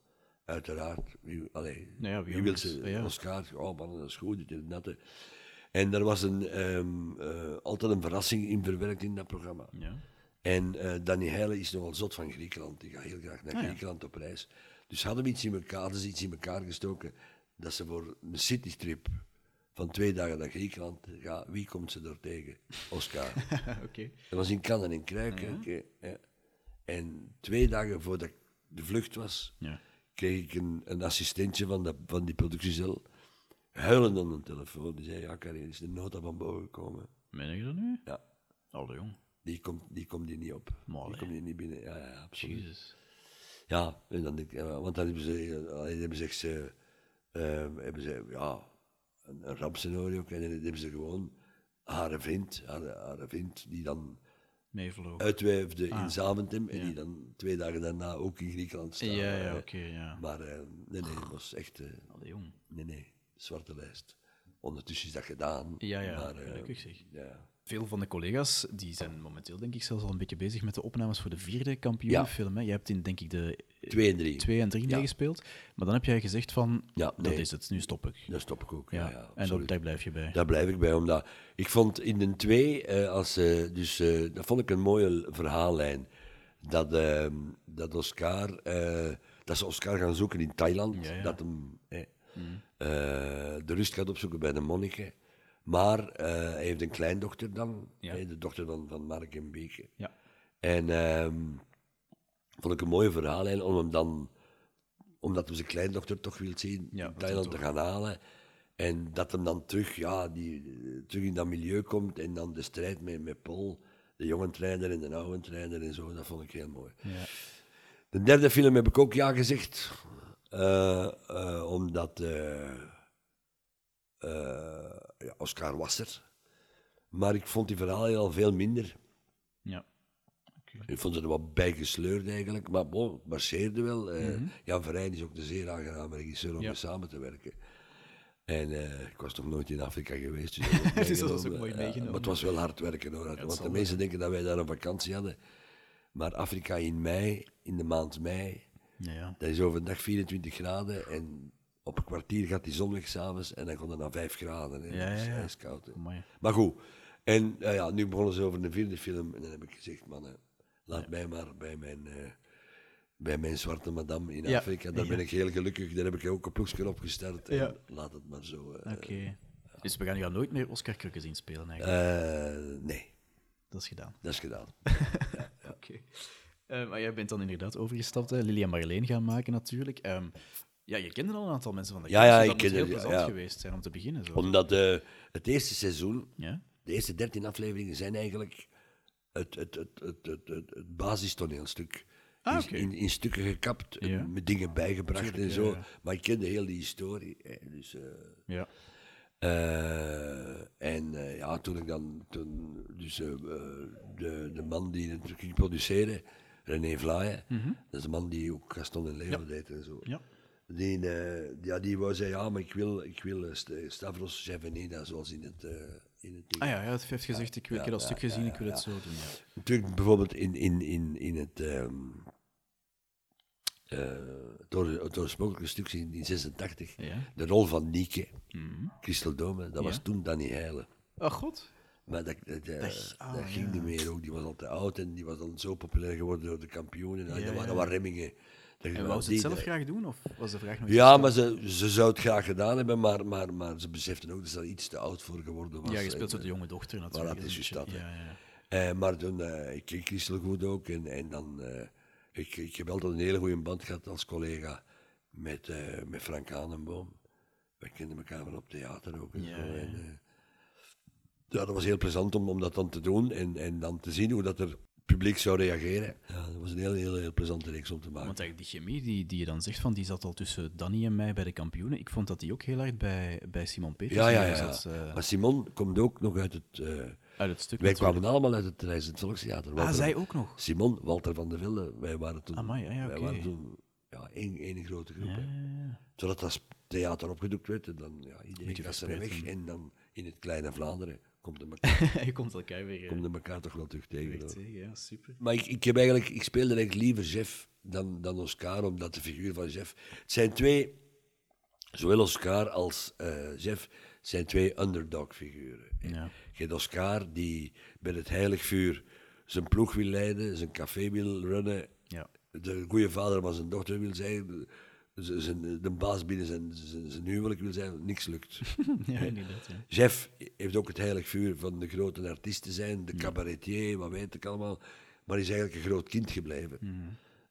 Uiteraard. Wie, allee, Nou ja, wie wie wil ze? Ja. Oscar, oh man, dat is goed, dit en dat. En er was een, ehm, eh, altijd een verrassing in verwerkt in dat programma. Ja. En eh Danny Heijlen is nogal zot van Griekenland. Die gaat heel graag naar Ah, ja. Griekenland op reis. Dus hadden we iets in elkaar, ze iets in elkaar gestoken. Dat ze voor een citytrip van twee dagen naar Griekenland gaat. Wie komt ze daar tegen? Oscar. oké. Dat was in Kannen en Kruiken. ja. En twee dagen voordat ik de vlucht was, Ja. kreeg ik een, een assistentje van, de, van die productiecel. Huilend aan de telefoon. Die zei, ja Karin, is de nota van boven gekomen. Meen je dat nu? Ja, Allee, jong. die komt, die komt hier niet op. Maar die komt hier niet binnen. Ja, ja, absoluut. Jezus. Ja, en dan denk ik, want dan hebben ze, allee, hebben ze, eh, eh, hebben ze ja, een, een rampscenario en dan hebben ze gewoon haar vriend, haar, haar vriend die dan uitwijfde Ah. in Zaventem en die dan twee dagen daarna ook in Griekenland staat. Ja, ja, oké, ja. Maar eh, nee, nee, dat was echt, eh, Allee, jong. nee, nee, zwarte lijst. Ondertussen is dat gedaan. Ja, ja, maar, eh, gelukkig zeg. Ja. Veel van de collega's die zijn momenteel, denk ik, zelfs al een beetje bezig met de opnames voor de vierde kampioenenfilm. hè. Jij hebt in, denk ik, de Twee en drie. twee en drie Ja. meegespeeld. Maar dan heb jij gezegd van, Ja, dat is het, nu stop ik. Daar stop ik ook. Ja, Ja, ja, en dat, daar blijf je bij. Daar blijf ik bij, omdat ik vond in de twee, eh, als, eh, dus, eh, dat vond ik een mooie verhaallijn. Dat, eh, dat Oscar, eh, dat ze Oscar gaan zoeken in Thailand, Ja, ja. dat hem eh, de rust gaat opzoeken bij de monniken. Maar eh, hij heeft een kleindochter dan, Ja. de dochter van, van Mark en Beke. Ja. En ehm, vond ik een mooie verhaallijn om hem dan, omdat hij zijn kleindochter toch wil zien, Ja, Thailand te gaan halen. En dat hem dan terug, ja, die, terug in dat milieu komt en dan de strijd met, met Paul, de jonge trainer en de oude trainer en zo, dat vond ik heel mooi. Ja. De derde film heb ik ook ja gezegd, eh, eh, omdat eh, ja, Oscar was er. Maar ik vond die verhalen al veel minder. ja. Ik vond het er wat bijgesleurd eigenlijk, maar bon, het marcheerde wel. Eh, Jan Verheyen is ook een zeer aangename regisseur om Mhm. Ja. mee samen te werken. En ik was nog nooit in Afrika geweest. Dus dat, Dus dat was ook meegenomen. mooi Ja, meegenomen. maar het was wel hard werken hoor. want de mensen denken dat wij daar een vakantie hadden. Maar Afrika in mei, in de maand mei, Ja, ja. dat is overdag 24 graden. En op een kwartier gaat die zon weg s'avonds en dan komt het naar 5 graden. Hè. Ja, is ja, ja. Amai. Maar goed, en eh, ja, nu begonnen ze over een vierde film. En dan heb ik gezegd, mannen, laat mij maar bij mijn, eh, bij mijn zwarte madame in Afrika. Daar ben ik heel gelukkig. Daar heb ik ook een ploegje op gestart. En Ja. laat het maar zo. eh, Oké. Dus we gaan jou nooit meer Oscar Krukke zien spelen eigenlijk. eh, nee, dat is gedaan. dat is gedaan. Oké. Eh, maar jij bent dan inderdaad overgestapt, hè? Lily en Marleen gaan maken natuurlijk. Ehm, ja, je kende al een aantal mensen van de Ja, ja, dus ik moet heel plezant ja. geweest zijn om te beginnen. Zo. Omdat eh, het eerste seizoen, Ja? de eerste dertien afleveringen, zijn eigenlijk het, het, het, het, het, het, het basistoneelstuk. Ah, in, oké. in, in stukken gekapt, Ja. met dingen bijgebracht Tuurlijk, en zo. Maar ik kende heel die historie. Hè, dus, eh, Ja. Eh, en eh, ja, toen ik dan, toen, dus eh, eh, de, de man die het ging produceren, René Vlaaien, dat is de man die ook Gaston en Leo deed en zo. Mhm. Ja. Die, eh, ja, die wou zeggen, ja, maar ik wil, ik wil eh, St- Stavros Chevenida, zoals in het, eh in het. Ah ja, ja, het heeft gezegd, ik, wil, ik heb dat stuk gezien, ik wil het zo doen. Ja. Natuurlijk bijvoorbeeld in, in, in, in het, ehm eh, door, het oorspronkelijke stuk in, in 86, Ja. de rol van Nieke, Mhm. Christel Dome, dat was toen Danny Heijlen. Oh god. Maar dat, dat, eh, Dat- ah, ging ja. niet meer ook. Die was al te oud en die was dan zo populair geworden door de kampioenen. En Ja, dat waren remmingen. Dat- En wou ze die- het zelf graag doen, of was de vraag nog Ja, maar ze, ze zou het graag gedaan hebben, maar, maar, maar ze beseften ook dat ze er iets te oud voor geworden was. Ja, je speelt zo de jonge dochter natuurlijk. dat is dus dat, Ja, ja. eh, maar toen, eh, ik ken Christel goed ook. En, en dan, eh, ik, ik heb altijd een hele goede band gehad als collega met, eh, met Frank Hanenboom. Wij kenden elkaar van op theater ook. En Ja, zo. En, eh, ja, dat was heel plezant om, om dat dan te doen en, en dan te zien hoe dat er publiek zou reageren. Ja, dat was een heel, heel, heel plezante reeks om te maken. Want eigenlijk die chemie die, die je dan zegt, van, die zat al tussen Danny en mij bij de kampioenen. Ik vond dat die ook heel hard bij, bij Simon Peters ja, ja, ja. ja. zat. eh, Maar Simon komt ook nog uit het... eh, uit het stuk wij natuurlijk. kwamen allemaal uit het het Volkstheater. Ah, zij ook nog. Simon, Walter van der Velde, wij waren toen... Amai, ja, ja, wij waren toen ja, één, één grote groep. Zodat dat theater opgedoekt werd en dan ja, iedereen gaat weg. En dan in het kleine Vlaanderen komt er elkaar, je komt elkaar weer, eh, komt er elkaar toch wel terug tegen. hoor. tegen. Ja, super. Maar ik, ik, heb eigenlijk, ik speelde eigenlijk liever Jeff dan, dan Oscar, omdat de figuur van Jeff... Het zijn twee, zowel Oscar als eh Jeff, zijn twee underdog-figuren. Ja. Je hebt Oscar, die bij het heilig vuur zijn ploeg wil leiden, zijn café wil runnen, Ja. de goede vader van zijn dochter wil zijn, de, zijn, de baas binnen zijn, zijn, zijn huwelijk wil zijn, niks lukt. ja, inderdaad. Ja. Jeff heeft ook het heilig vuur van de grote artiest te zijn, de cabaretier, wat weet ik allemaal. Maar is eigenlijk een groot kind gebleven.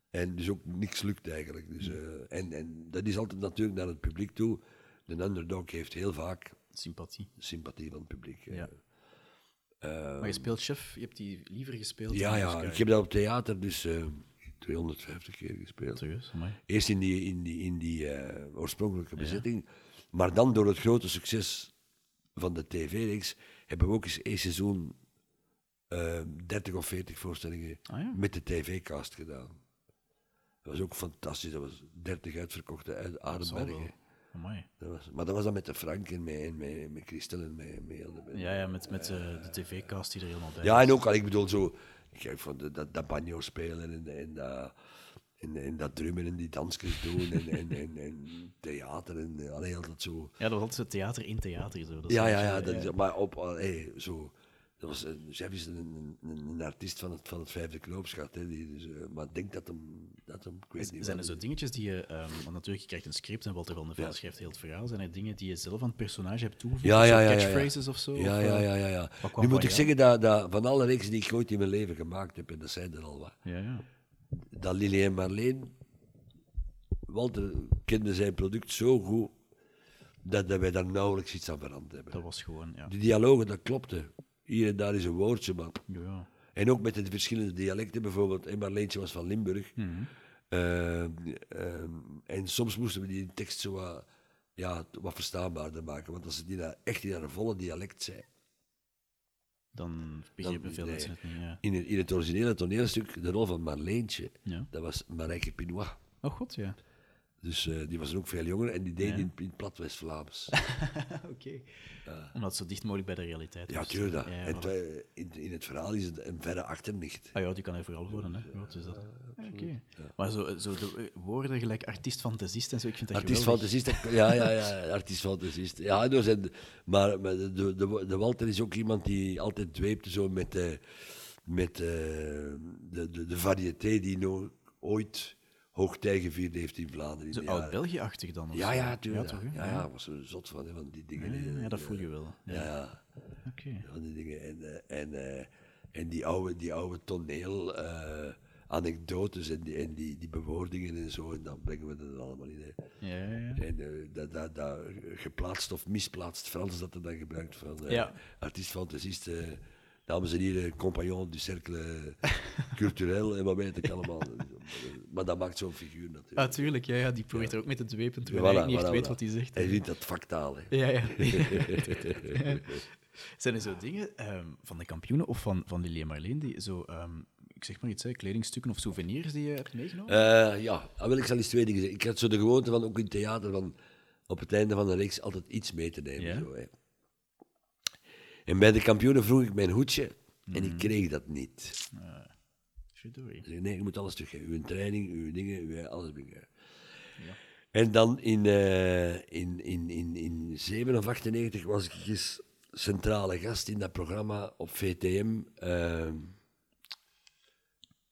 En dus ook niks lukt eigenlijk. Dus, eh, en, en dat is altijd natuurlijk naar het publiek toe. De underdog heeft heel vaak Sympathie. sympathie van het publiek. Ja. maar je speelt chef, je hebt die liever gespeeld Ja, ja, ik heb dat op theater dus eh 250 keer gespeeld. Serieus. Eerst in die, in die, in die eh, oorspronkelijke bezetting. Maar dan door het grote succes van de tv-reeks hebben we ook eens één seizoen eh 30 of 40 voorstellingen Ah, ja? met de tv-cast gedaan. Dat was ook fantastisch. Dat was 30 uitverkochte uit. Amai. Dat was, maar dat was dan met de Frank en met, en met, met Christel en de Ja, ja, met, met eh, de tv-cast die er helemaal bij Ja, en ook al, ik bedoel zo, ik de- dat, dat banjo spelen en, en, dat, en, en dat drummen en die dansjes doen en, en, en, en theater en eh, allee, altijd zo. Ja, dat was altijd theater in theater. Zo. Dat Ja, ja, ja, beetje, dat is, maar op, allee, zo. Dat was, een- Chef is een, een, artiest van het, van het vijfde hè, die, dus, eh, maar ik denk dat hem, dat hem, ik weet niet Zijn er zo dingetjes die je... ehm, want natuurlijk, je krijgt een script en Walter van der Vel Ja. schrijft heel het verhaal. Zijn er dingen die je zelf aan het personage hebt toegevoegd? Ja. Catchphrases of zo? Ja, eh, ja, ja. ja. Nu moet ik zeggen dat, dat van alle reeksen die ik ooit in mijn leven gemaakt heb, en dat zijn er al wat, Ja, ja. dat Lily en Marleen, Walter kende zijn product zo goed, dat, dat wij daar nauwelijks iets aan veranderd hebben. Dat was gewoon... Ja. De dialogen, dat klopte. Hier en daar is een woordje, maar... Ja. En ook met de verschillende dialecten bijvoorbeeld. En Marleentje was van Limburg. Mhm. Ehm, ehm, en soms moesten we die tekst zo wat, ja, wat verstaanbaarder maken. Want als ze die echt in haar volle dialect zei... Dan begrepen veel mensen het niet, ja. In het, in het originele toneelstuk, de rol van Marleentje, Ja. dat was Marijke Pinois. Oh god, ja. Dus eh, die was er ook veel jonger en die deed Ja. in, in het plat West-Vlaams. Oké. Omdat het zo dicht mogelijk bij de realiteit ja, was. tuurlijk. dat. Ja, ja, voilà. twee- in, in het verhaal is het een verre achternicht. Ah ja, die kan er vooral worden, hè. Ja, dus dat. Ja, Oké. Maar zo, zo de eh, woorden gelijk artiest-fantasist en zo, ik vind dat Artiest geweldig. fantasist, ja, ja, ja, artiest fantasist. Ja, dus en, maar, maar de, de, de Walter is ook iemand die altijd dweepte zo met, eh, met eh, de, de, de variété die no, ooit hoogtij gevierd heeft in Vlaanderen. Zo oud-België-achtig dan? Ja, ja, tuurlijk. toch, Ja, hè? ja, ja, was er zot van, van die dingen. Ja, dat voel je wel. Ja, Oké. van die dingen. En, eh, en, eh, en die oude, die oude toneel, eh, anekdotes en, die, en die, die bewoordingen en zo, en dan brengen we dat allemaal in. Hè. Ja, ja, ja. En eh, dat, dat, dat geplaatst of misplaatst Frans dat er dan gebruikt van eh, Ja. artiest, fantasist, eh, dames en heren, compagnon du cercle culturel en wat weet ik allemaal. maar dat maakt zo'n figuur natuurlijk. Ah, tuurlijk, ja, ja, die probeert er ook mee te dwepen terwijl Voilà, hij niet echt weet voilà. wat hij zegt. Hij vindt dat vaktaal. Hè. Ja, ja. Zijn er zo dingen ehm, van de kampioenen of van, van Lily en Marleen die zo, ehm, ik zeg maar iets, hè, kledingstukken of souvenirs die je hebt meegenomen? Eh, ja, dan wil ik zal eens twee dingen zeggen. Ik had zo de gewoonte van, ook in theater, van op het einde van de reeks altijd iets mee te nemen. Ja? Zo, hè. En bij de kampioenen vroeg ik mijn hoedje en Mhm. ik kreeg dat niet. Verdorie. Ik zei, nee, je moet alles teruggeven. Uw training, uw dingen, uw, alles brengen. En dan in, eh, in, in, in, in 7 of 98 was ik eens centrale gast in dat programma op VTM. eh,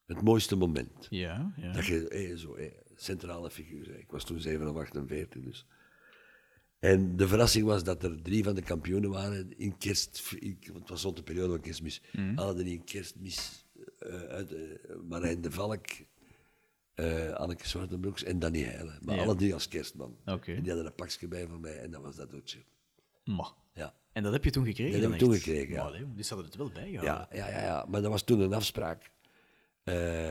het mooiste moment. Ja, ja. Dat je eh, zo, eh, centrale figuur bent. Ik was toen 7 of 48 dus. En de verrassing was dat er drie van de kampioenen waren in kerst... in- want het was rond de periode van kerstmis. Alle drie in kerstmis. Eh, eh, Marijn de Valk, eh, Anneke Zwartenbroeks en Danny Heijlen. Maar Ja. alle drie als kerstman. Oké. En die hadden een pakje bij van mij en dat was dat hoedje. Ma. Ja. En dat heb je toen gekregen? Dat heb ik toen echt? gekregen, ja. Maar, allee, dus ze hadden het wel bijgehouden. Ja, ja, ja, ja, maar dat was toen een afspraak.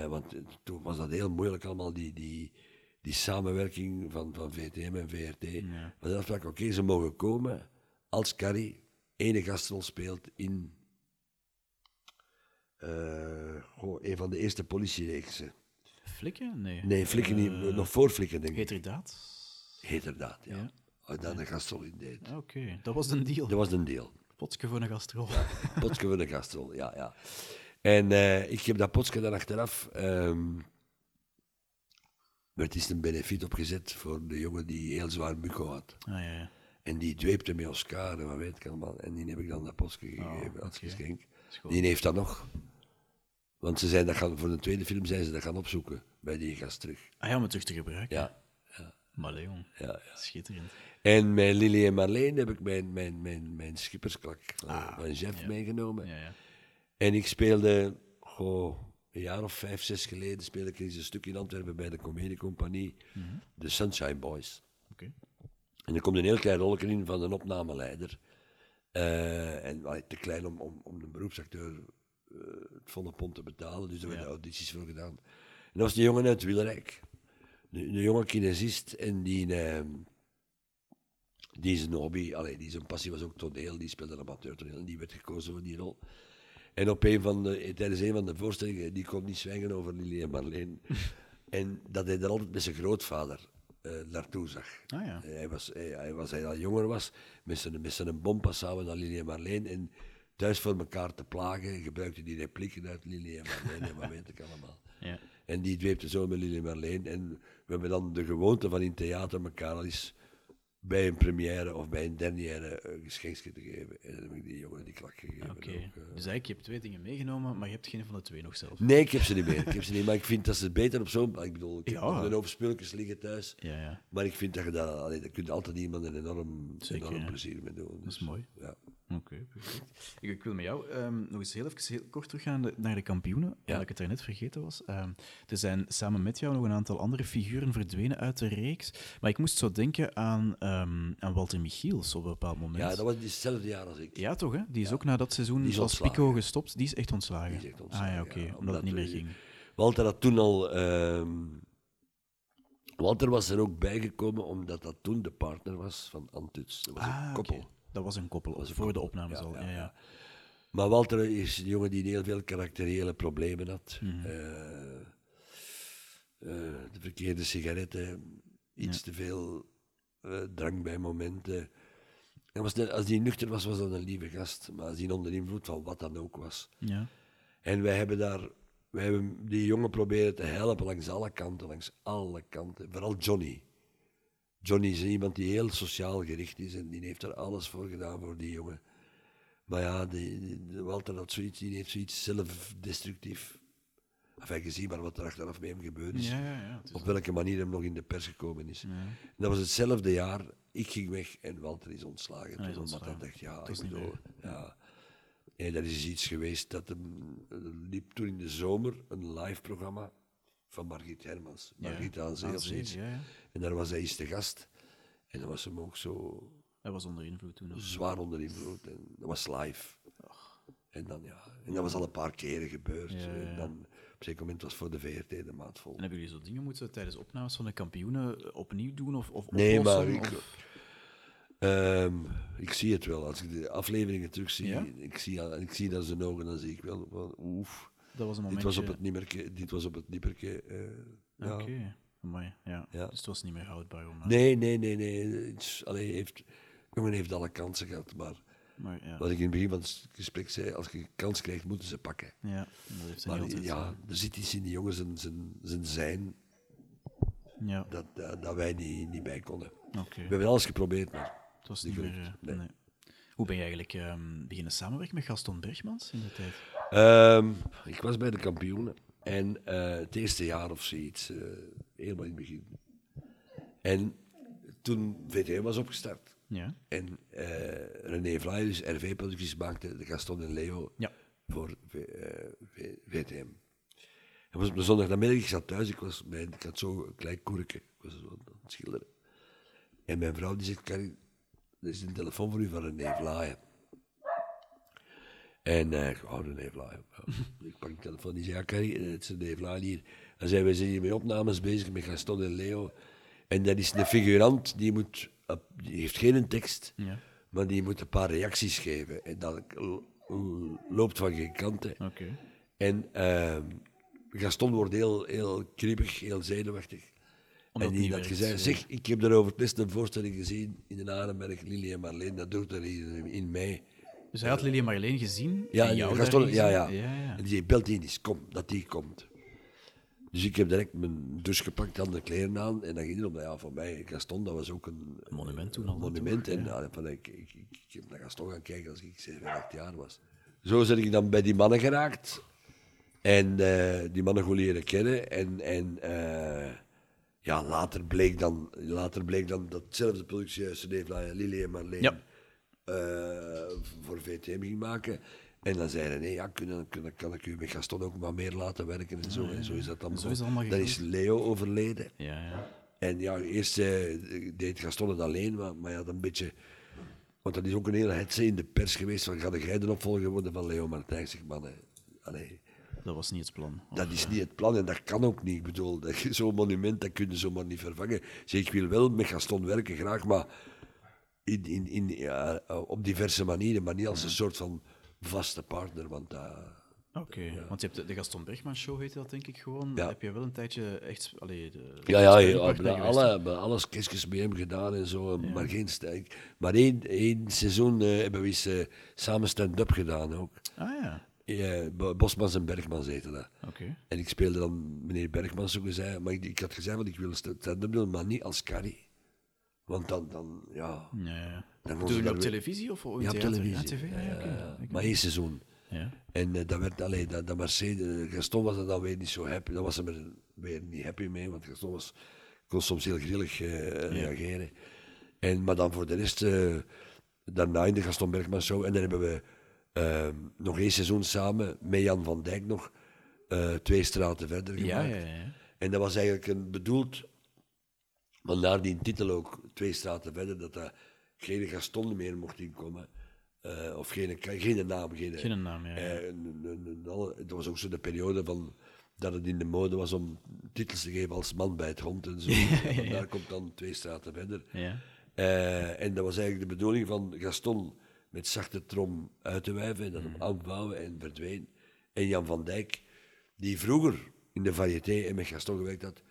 Want toen was dat heel moeilijk allemaal, die, die, die samenwerking van, van VTM en VRT. Maar de afspraak, oké, ze mogen komen als Carrie ene gastrol speelt in goh, een van de eerste politiereeksen. Flikken? Nee. Nee, Flikken niet, nog voor Flikken, denk ik. Heterdaad? Heterdaad, ja. Ja. Oh, dat een gastrol in deed. Oké, dat was een deal. Dat was een deel. Potske voor een gastrol. Potske voor de gastrol, ja, ja. En eh, ik heb dat potske dan achteraf... ehm werd eens een benefiet opgezet voor de jongen die heel zwaar muco had. Ah, ja, ja. En die dweepte met Oscar en wat weet ik allemaal. En die heb ik dan dat potske gegeven als geschenk. Die heeft dat nog. Want ze zijn dat gaan, voor de tweede film zijn ze dat gaan opzoeken bij die gast terug. Ah ja, om het terug te gebruiken. Ja, ja, Maar Leon, ja. ja. schitterend. En met Lily en Marleen heb ik mijn, mijn, mijn, mijn schippersklak van, Ah, van Jeff meegenomen. Ja, ja. En ik speelde, goh, een jaar of vijf, zes geleden, speelde ik eens een stuk in Antwerpen bij de comediecompagnie, de Sunshine Boys. Oké. En er komt een heel klein rolletje in van een opnameleider. Eh, en te klein om, om, om een beroepsacteur eh, het volle pond te betalen, dus daar werden audities voor gedaan. En dat was een jongen uit Wilrijk. Een, een jonge kinesist en die, eh, die zijn hobby, allee, die zijn passie was ook toneel, die speelde amateurtoneel en die werd gekozen voor die rol. En op een van de, tijdens een van de voorstellingen, die kon niet zwijgen over Lily en Marleen. en dat hij er altijd met zijn grootvader eh, naartoe zag. Ah ja. Hij was, hij, hij was, hij al jonger was, met zijn, met zijn bompa samen naar Lily en Marleen. En thuis voor elkaar te plagen, gebruikte die replieken uit Lily en Marleen en wat weet ik allemaal. Ja. En die dweepte zo met Lily en Marleen. En we hebben dan de gewoonte van in theater elkaar al eens bij een première of bij een dernière een geschenkje te geven. En dan heb ik die jongen die klak gegeven. Oké. ook, eh. Dus eigenlijk, je hebt twee dingen meegenomen, maar je hebt geen van de twee nog zelf. Nee, ik heb ze niet meer. Ik heb ze niet, maar ik vind dat ze beter op zo'n... Ik bedoel, ik heb Ja. nog een spulletjes liggen thuis. Ja, ja. Maar ik vind dat je daar... Allee, daar kun je altijd iemand een enorm, Zeker, enorm ja. plezier mee doen. Dat is Dus, mooi. Ja. Oké, perfect. Ik, ik wil met jou ehm, nog eens heel even heel kort teruggaan de- naar de kampioenen, omdat ik het daarnet vergeten was. Ehm, er zijn samen met jou nog een aantal andere figuren verdwenen uit de reeks, maar ik moest zo denken aan, ehm, aan Walter Michiels op een bepaald moment. ja, dat was hetzelfde jaar als ik. Ja, toch? Hè? Die is ook na dat seizoen als. Pico gestopt. Die is echt ontslagen. Die is echt ontslagen, ah ja, oké. ja, omdat het niet meer ging. Walter had toen al... ehm, Walter was er ook bijgekomen omdat dat toen de partner was van Antuts. Dat was Ah, een koppel. Dat was een koppel, was een voor de opnames al. ja, Ja, ja. ja. Maar Walter is een jongen die heel veel karakteriële problemen had. Mhm. Eh, eh, de verkeerde sigaretten, iets te veel eh, drank bij momenten. En was net- als die nuchter was, was dat een lieve gast. Maar als die onder invloed van wat dan ook was. Ja. En wij hebben daar, wij hebben die jongen proberen te helpen langs alle kanten, langs alle kanten. Vooral Johnny. Johnny is iemand die heel sociaal gericht is en die heeft er alles voor gedaan voor die jongen. Maar ja, die, die- Walter had zoiets, die heeft zoiets zelfdestructief. Enfin, gezien maar wat er achteraf met hem gebeurd is. Ja, ja, ja. Op welke manier hem nog in de pers gekomen is. En dat was hetzelfde jaar. Ik ging weg en Walter is ontslagen. Toen, omdat ontslagen. hij dacht, ja, Dat is ik bedoel, ja. En dat is iets geweest dat hem... Er liep toen in de zomer een live programma van Margriet Hermans. Ja, Margriet aan Zee of zoiets. ja, ja. En daar was hij eens te gast. En dan was hem ook zo Hij was onder invloed toen. of- zwaar onder invloed. En dat was live. En dan ja, en dat was al een paar keren gebeurd. Ja, ja, En ja. dan, op zeker moment was voor de VRT de maand vol. En hebben jullie zo dingen moeten tijdens opnames van de kampioenen opnieuw doen of, of Nee, maar ik, of- ehm, ik zie het wel. Als ik de afleveringen terugzie, Ja? ik, zie, ik zie dat ze ogen, dan zie ik wel van oef. Dat was een Dit momentje... was op het nipperke. Dit was op het nipperke. eh, ja. Oké, Amai, ja. Ja. Dus het was niet meer houdbaar eh, Nee, nee, nee, nee. Het is- allee, heeft, jongen heeft alle kansen gehad. Maar Maar ja, wat ik in het begin van het gesprek zei, als je kans krijgt, moeten ze pakken. ja dat heeft Maar altijd... ja, er zit iets in die jongen zijn, zijn, zijn zijn Ja, dat, dat, dat wij niet, niet bij konden. oké. We hebben alles geprobeerd, maar Het was niet meer... eh, Nee. nee. Hoe ben je eigenlijk ehm, beginnen samenwerken met Gaston Bergmans in de tijd? Ehm, ik was bij de kampioenen. En eh, het eerste jaar of zoiets, eh, helemaal in het begin. En toen VTM was opgestart. Ja. En eh René dus RV-producties, maakte de Gaston en Leo Ja. voor V- eh, V- VTM. Het was op de zondagnamiddag, ik zat thuis, ik, was bij, ik had zo een klein koerkje, ik was zo aan het schilderen. En mijn vrouw die zegt, Carrie, er is een telefoon voor u van René Vlaai. En eh, ik oh, René Vlaai. Ja. ik pak de telefoon, die zei, ja Carrie, eh, het is René Vlaai hier. En zei, wij zijn hier met opnames bezig met Gaston en Leo. En dat is een figurant, die, moet, die heeft geen tekst, Ja. maar die moet een paar reacties geven. En dat lo- loopt van geen kanten. En ehm, Gaston wordt heel, heel kriebig, heel zenuwachtig. Omdat en die had gezegd, zeg, ik heb daarover het best een voorstelling gezien in de Arenberg, Lili en Marleen, dat doet er hier in mei. Dus hij had Lily en Marleen gezien Ja, en Gaston, ja, ja. gezien? ja, ja. En die belt eens, kom, dat die komt. Dus ik heb direct mijn douche gepakt, dan de kleren aan en dan ging het op. Ja, voor mij, Gaston, dat was ook een, Een monument toen Een monument. En Ja. ja, van, ik, ik, ik, ik heb naar Gaston gaan kijken als ik 7, 8 jaar was. Zo ben ik dan bij die mannen geraakt. En eh, die mannen goed leren kennen. En, en eh, ja, later bleek, dan, later bleek dan datzelfde productiehuis, Lili en Marleen, Ja. eh, voor VTM ging maken. En dan zeiden nee, ja, kunnen, kunnen, kan ik u met Gaston ook maar meer laten werken en zo. En zo is dat dan. Zo is allemaal Dan is Leo overleden. Ja, ja. En ja, eerst eh, deed Gaston het alleen, maar, maar ja, dan een beetje... Want dat is ook een hele hetze in de pers geweest, van ga jij de opvolger worden van Leo Martijn? Zeg, man, hè, allee, Dat was niet het plan. dat is niet het plan en dat kan ook niet. Ik bedoel, dat- zo'n monument, dat kun je zomaar niet vervangen. Zeg, ik wil wel met Gaston werken, graag, maar in, in, in, ja, op diverse manieren, maar niet als een soort van vaste partner, want dat... Oké, want je hebt de, Gaston Bergman Show, heet dat denk ik gewoon. Ja. Heb je wel een tijdje echt... Allee, de, Ja, ja, ja, geweest, alle, we hebben alle sketches met hem gedaan en zo, maar geen st- Maar één, één seizoen eh, hebben we eens eh, samen stand-up gedaan ook. Ah ja, Bo- Bosmans en Bergmans heten dat. oké. En ik speelde dan meneer Bergmans zo gezegd, maar ik, ik had gezegd, want ik wil stand-up doen, maar niet als Carrie. Want dan, dan ja... Ja, ja. Dan Doe je op televisie of in Ja, op televisie. Ja, tv, ja. Maar één seizoen. Ja. En eh, dat werd, allee, dat, dat Mercedes, Gaston was er dan weer niet zo happy. Daar was hij er weer niet happy mee, want Gaston was, kon soms heel grillig eh, reageren. En, maar dan voor de rest, eh, daarna in de Gaston Bergman show. En dan hebben we eh, nog één seizoen samen met Jan van Dijk nog twee straten verder gemaakt. Ja, ja, ja. En dat was eigenlijk een bedoeld, vandaar die titel ook, twee straten verder, dat er geen Gaston meer mocht inkomen. Eh, of geen, geen naam. Geen, Geen naam, ja, ja. eh, was ook zo de periode van, dat het in de mode was om titels te geven als man bij het hond en zo. En daar komt dan twee straten verder. Ja. Eh, en dat was eigenlijk de bedoeling van Gaston met zachte trom uit te wijven en dat hem aanbouwen en verdween. En Jan van Dijk, die vroeger in de variété en met Gaston gewerkt had,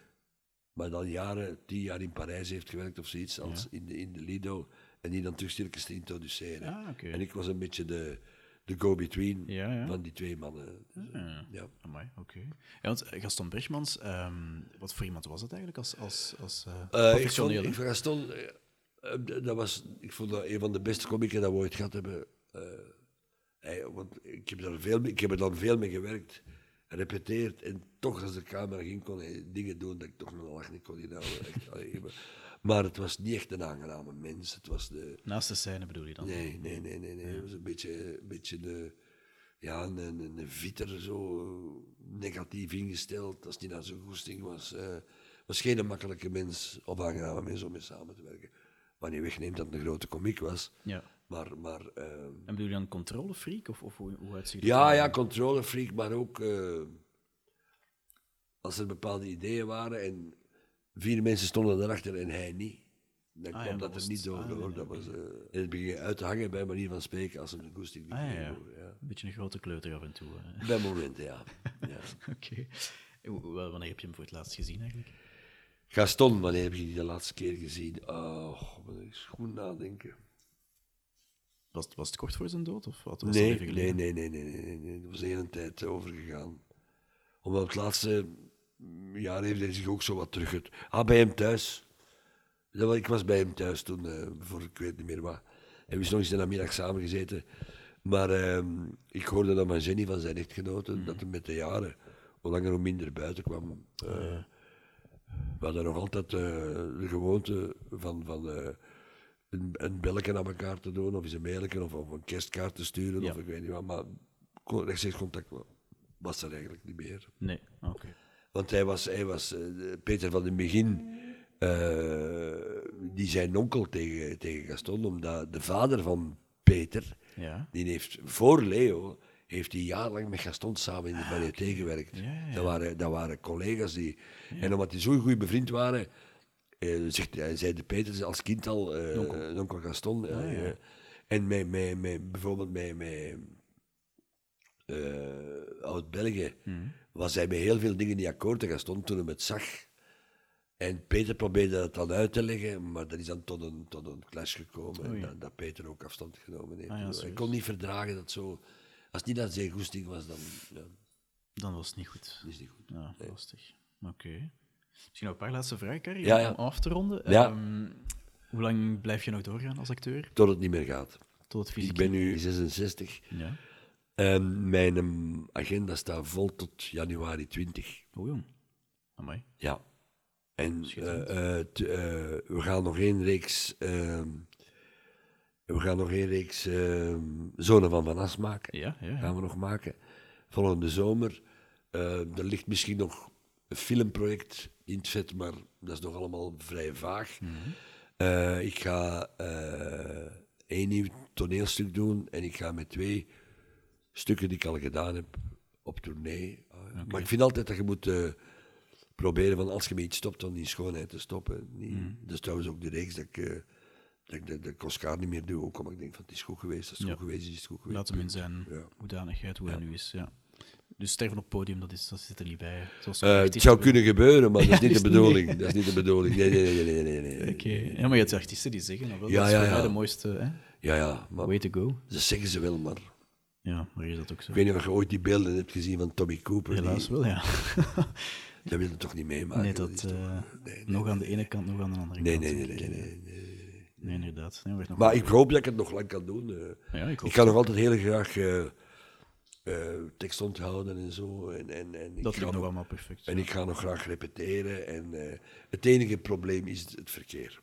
maar dan jaren, tien jaar in Parijs heeft gewerkt of zoiets, als in, de, in de Lido, en die dan terug stilletjes te introduceren. Ah. En ik was een beetje de, de go-between Ja, ja. van die twee mannen. Dus, eh, Ja. ja. Oké. Want eh, Gaston Bergmans, ehm, wat voor iemand was het eigenlijk als, als, als eh, ik vond, professioneel? ik vond Gaston, dat was, ik vond dat een van de beste komieken dat we ooit gehad hebben. Hij- want ik heb, daar veel, ik heb er dan veel mee gewerkt. Repeteert en toch als de camera ging kon hij dingen doen dat ik toch nog lach niet kon inhouden. Maar- het was niet echt een aangename mens. Het was de... Naast de scène bedoel je dan? Nee, nee, nee, nee. nee. Het was een beetje, een beetje de, ja, een, een, een vieter, zo eh, negatief ingesteld. Als die naar zijn goesting was. eh was geen makkelijke mens of aangename mens om mee samen te werken. Wat niet wegneemt dat het een grote komiek was. Ja. Maar, maar eh, En bedoel je dan controlefreak? Of, of hoe, hoe uitziet dat? ja, ja, controlefreak, maar ook eh, als er bepaalde ideeën waren en vier mensen stonden erachter en hij niet. Dan Ah, kwam ja, dat dat er niet het. door. Ah, nee, dat nee, was, en het begin uit te hangen bij manier van spreken als een goesting Ah, ja. Een beetje een grote kleuter af en toe. hè. Bij momenten, ja. ja. Oké. Wanneer heb je hem voor het laatst gezien eigenlijk? Gaston, wanneer heb je die de laatste keer gezien? Oh, moet ik goed nadenken. Was het, was het kort voor zijn dood? Of wat was Nee, het even nee, nee, nee, nee, nee. Dat was de hele tijd overgegaan. Omdat het laatste jaar heeft hij zich ook zo wat terug... Ah, bij hem thuis. Dat, ik was bij hem thuis toen, eh, voor ik weet niet meer wat. En we zijn nog eens in de namiddag samen gezeten. Maar ehm, ik hoorde dan van Jenny, van zijn echtgenote, Mhm. dat hij met de jaren, hoe langer hoe minder buiten kwam. Eh, We hadden nog altijd eh, de gewoonte van, van een, een belletje aan elkaar te doen, of eens een mailetje, of, of een kerstkaart te sturen, Ja. of ik weet niet wat. Maar rechtstreeks contact wa- was er eigenlijk niet meer. Nee, oké. Want hij was, hij was eh, Peter van den begin, eh, die zijn onkel tegen, tegen Gaston, omdat de vader van Peter, Ja. die heeft voor Leo, heeft hij jarenlang met Gaston samen in de gewerkt. Ah, Ja, ja, ja. Dat, waren, dat waren collega's die... En omdat die zo goed bevriend waren, eh, zegt, hij zei de Peter als kind al, eh onkel. onkel Gaston. eh, Ah, ja. eh, en met, met, met, bijvoorbeeld met, met eh, Oud-België Mhm. was hij met heel veel dingen niet akkoord Gaston toen hij het zag. En Peter probeerde dat dan uit te leggen, maar dat is dan tot een, tot een clash gekomen. En dat, dat Peter ook afstand genomen heeft. Ah, ja, hij kon niet verdragen dat zo... Als het niet dat zijn goesting was, dan ja, Dan was het niet goed. is het niet goed. Ja, lastig. Oké. Misschien nog een paar laatste vragen, Carrie, Ja, ja. om af te ronden. Ja. Ehm, hoe lang blijf je nog doorgaan als acteur? Tot het niet meer gaat. Tot het Ik fysiek... ben nu 66. Ja. En mijn ehm, agenda staat vol tot januari 20. Oh, jong. Amai. Ja. En eh, eh, t- eh, we gaan nog één reeks. ehm, we gaan nog één reeks ehm Zonen van Van As maken. Ja, ja, ja. Gaan we nog maken. Volgende zomer. Er ligt misschien nog een filmproject in het vet, maar dat is nog allemaal vrij vaag. Mhm. Eh, ik ga eh, één nieuw toneelstuk doen en ik ga met twee stukken die ik al gedaan heb op tournee. Eh, Maar ik vind altijd dat je moet eh, proberen van als je met iets stopt, dan die schoonheid te stoppen. Mhm. Dat is trouwens ook de reeks dat ik, dat, ik, dat, dat ik Oscar niet meer doe, ook omdat ik denk van het is goed geweest, het Ja. goed geweest is, is het goed geweest. Laat hem in zijn Ja. hoedanigheid, hoe hij nu is. Ja. Dus sterven op het podium, dat, is, dat zit er niet bij. Zoals Eh, het zou kunnen gebeuren, maar dat is niet de bedoeling. nee. Dat is niet de bedoeling. Nee, nee, nee, nee, nee, nee. nee. Oké. Ja, maar je hebt artiesten die zeggen, nou wel, Ja, dat is ja, ja. de mooiste hè? Ja, ja, maar way to go. dat zeggen ze wel, maar Ja, maar is dat ook zo? ik weet niet of je ooit die beelden hebt gezien van Tommy Cooper. Helaas die, wel, ja. Dat wil je toch niet meemaken? nee, dat dat, is toch- eh, nee, nee, nog aan de ene kant, nog aan de andere nee, kant. nee, nee, denk nee, nee, eh. nee. Nee, inderdaad. Nee, nog Maar ik hoop dat ik het nog lang kan doen. eh. Ja, ik ik ga nog altijd heel graag eh, eh, tekst onthouden en zo. En, en, en ik Dat ga lukt nog allemaal perfect. En ik ga nog graag repeteren. En eh, het enige probleem is het verkeer.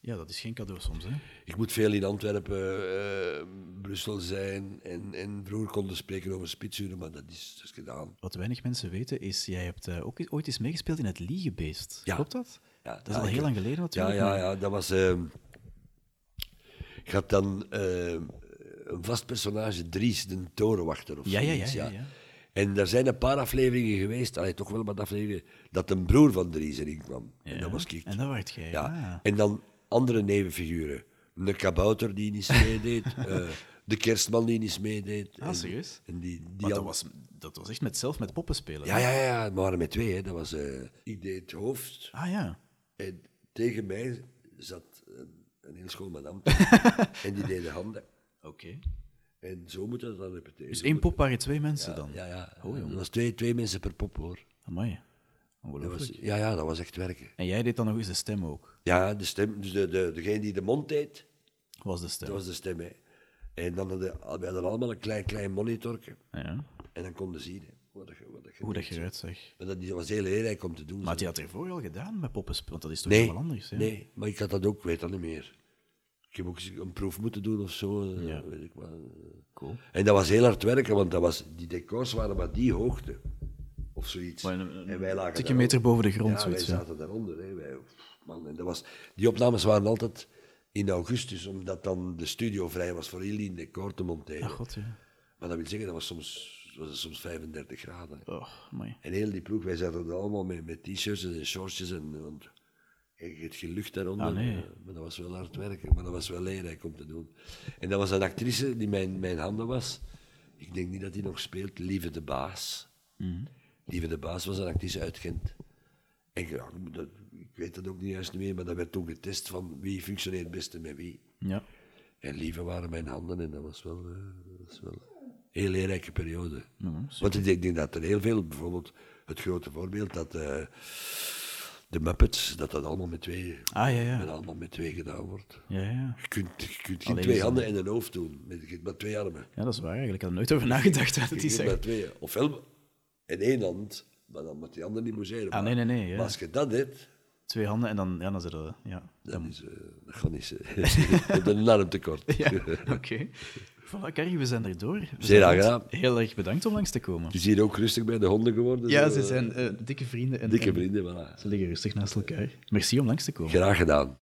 Ja, dat is geen cadeau soms, hè? Ik moet veel in Antwerpen, eh, Brussel zijn. En, en vroeger konden spreken over spitsuren, maar dat is, is gedaan. Wat weinig mensen weten is, jij hebt ook ooit eens meegespeeld in het Liegebeest. Ja. Klopt dat? Ja, Dat is ja, al ik- heel lang geleden Ja, natuurlijk. ja, maar- ja, dat was. ehm ik had dan een vast personage, Dries, de torenwachter of Ja, ja, ja, ja. En er zijn een paar afleveringen geweest, allee, toch wel wat afleveringen, dat een broer van Dries erin kwam. En dat was ik. En dat werd jij. Ja. ah. En dan andere nevenfiguren. Een kabouter die niet meedeed, eh, de kerstman die niet meedeed. Ah, serieus? En die, die Maar dat was, dat was echt met zelf met poppen spelen. Ja, ja, ja, we waren met twee. Hè. Dat was, eh, ik deed het hoofd Ah ja. en tegen mij zat een, een heel schoon madame. en die deed de handen. Oké. En zo moet dat dan repeteren. Dus één pop waren twee mensen dan? Ja, ja. Oh, dat was twee, twee mensen per pop, hoor. Amai. Dat was, ja, ja, dat was echt werken. En jij deed dan nog eens de stem ook? Ja, de stem, dus de, de, degene die de mond deed, Was de stem? dat was de stem. Hè. En dan hadden we hadden allemaal een klein, klein monitorje. Ja. En dan konden zien hè, Wat dat, wat dat Hoe dat je eruit zag. Maar dat die was heel leerrijk om te doen. Maar had zo. je dat ervoor al gedaan met poppenspel? Want dat is toch nee, helemaal anders, hè? nee, maar ik had dat ook, ik weet dat niet meer. Ik heb ook eens een proef moeten doen of zo. eh, Ja. Weet ik maar. Cool. En dat was heel hard werken, want dat was, die decors waren maar die hoogte. Of zoiets. Een- een en wij lagen tikje daaronder. meter boven de grond, Ja, zoiets, wij ja. zaten daaronder. Hè. Wij, man, en dat was, die opnames waren altijd in augustus, omdat dan de studio vrij was voor heel die decor te monteren. Ah, god, ja. Maar dat wil zeggen, dat was soms, was het soms 35 graden. Oh, mooi. En heel die ploeg, wij zaten er allemaal met, met t-shirts en shortjes en, want je hebt geen lucht daaronder. Ah, nee. eh, Maar dat was wel hard werken, maar dat was wel leerrijk om te doen. En dat was een actrice die mijn, mijn handen was. Ik denk niet dat die nog speelt, Lieve de Baas. Mhm. Lieve de Baas was een actrice uit Gent. En ja, dat, ik weet dat ook niet juist meer, maar dat werd toen getest van wie functioneert het beste met wie. Ja. En Lieve waren mijn handen en dat was wel, eh, dat was wel een heel leerrijke periode. Want ik denk, ik denk dat er heel veel, bijvoorbeeld het grote voorbeeld dat eh, de Muppets, dat dat allemaal met twee, Ah, ja, ja. met allemaal met twee gedaan wordt. Ja, ja. Je kunt, je kunt geen twee is handen en een hoofd doen, met, met twee armen. Ja, dat is waar eigenlijk. Ik had er nooit over nagedacht dat Je die maar zegt. twee, ofwel in één hand, maar dan moet die ander niet moeseren. Ah, nee, nee, nee, ja. Maar als je dat hebt, Twee handen en dan, ja, dan zit dat. Ja, dan is dat gaat niet. Je hebt een tekort. ja. oké. Voilà, Carrie, we zijn er door. We Zeer Heel erg bedankt om langs te komen. Is hier ook rustig bij de honden geworden. Ja, zo, ze zijn eh, dikke vrienden. En, Dikke en vrienden, voilà. Ze liggen rustig naast elkaar. Merci om langs te komen. Graag gedaan.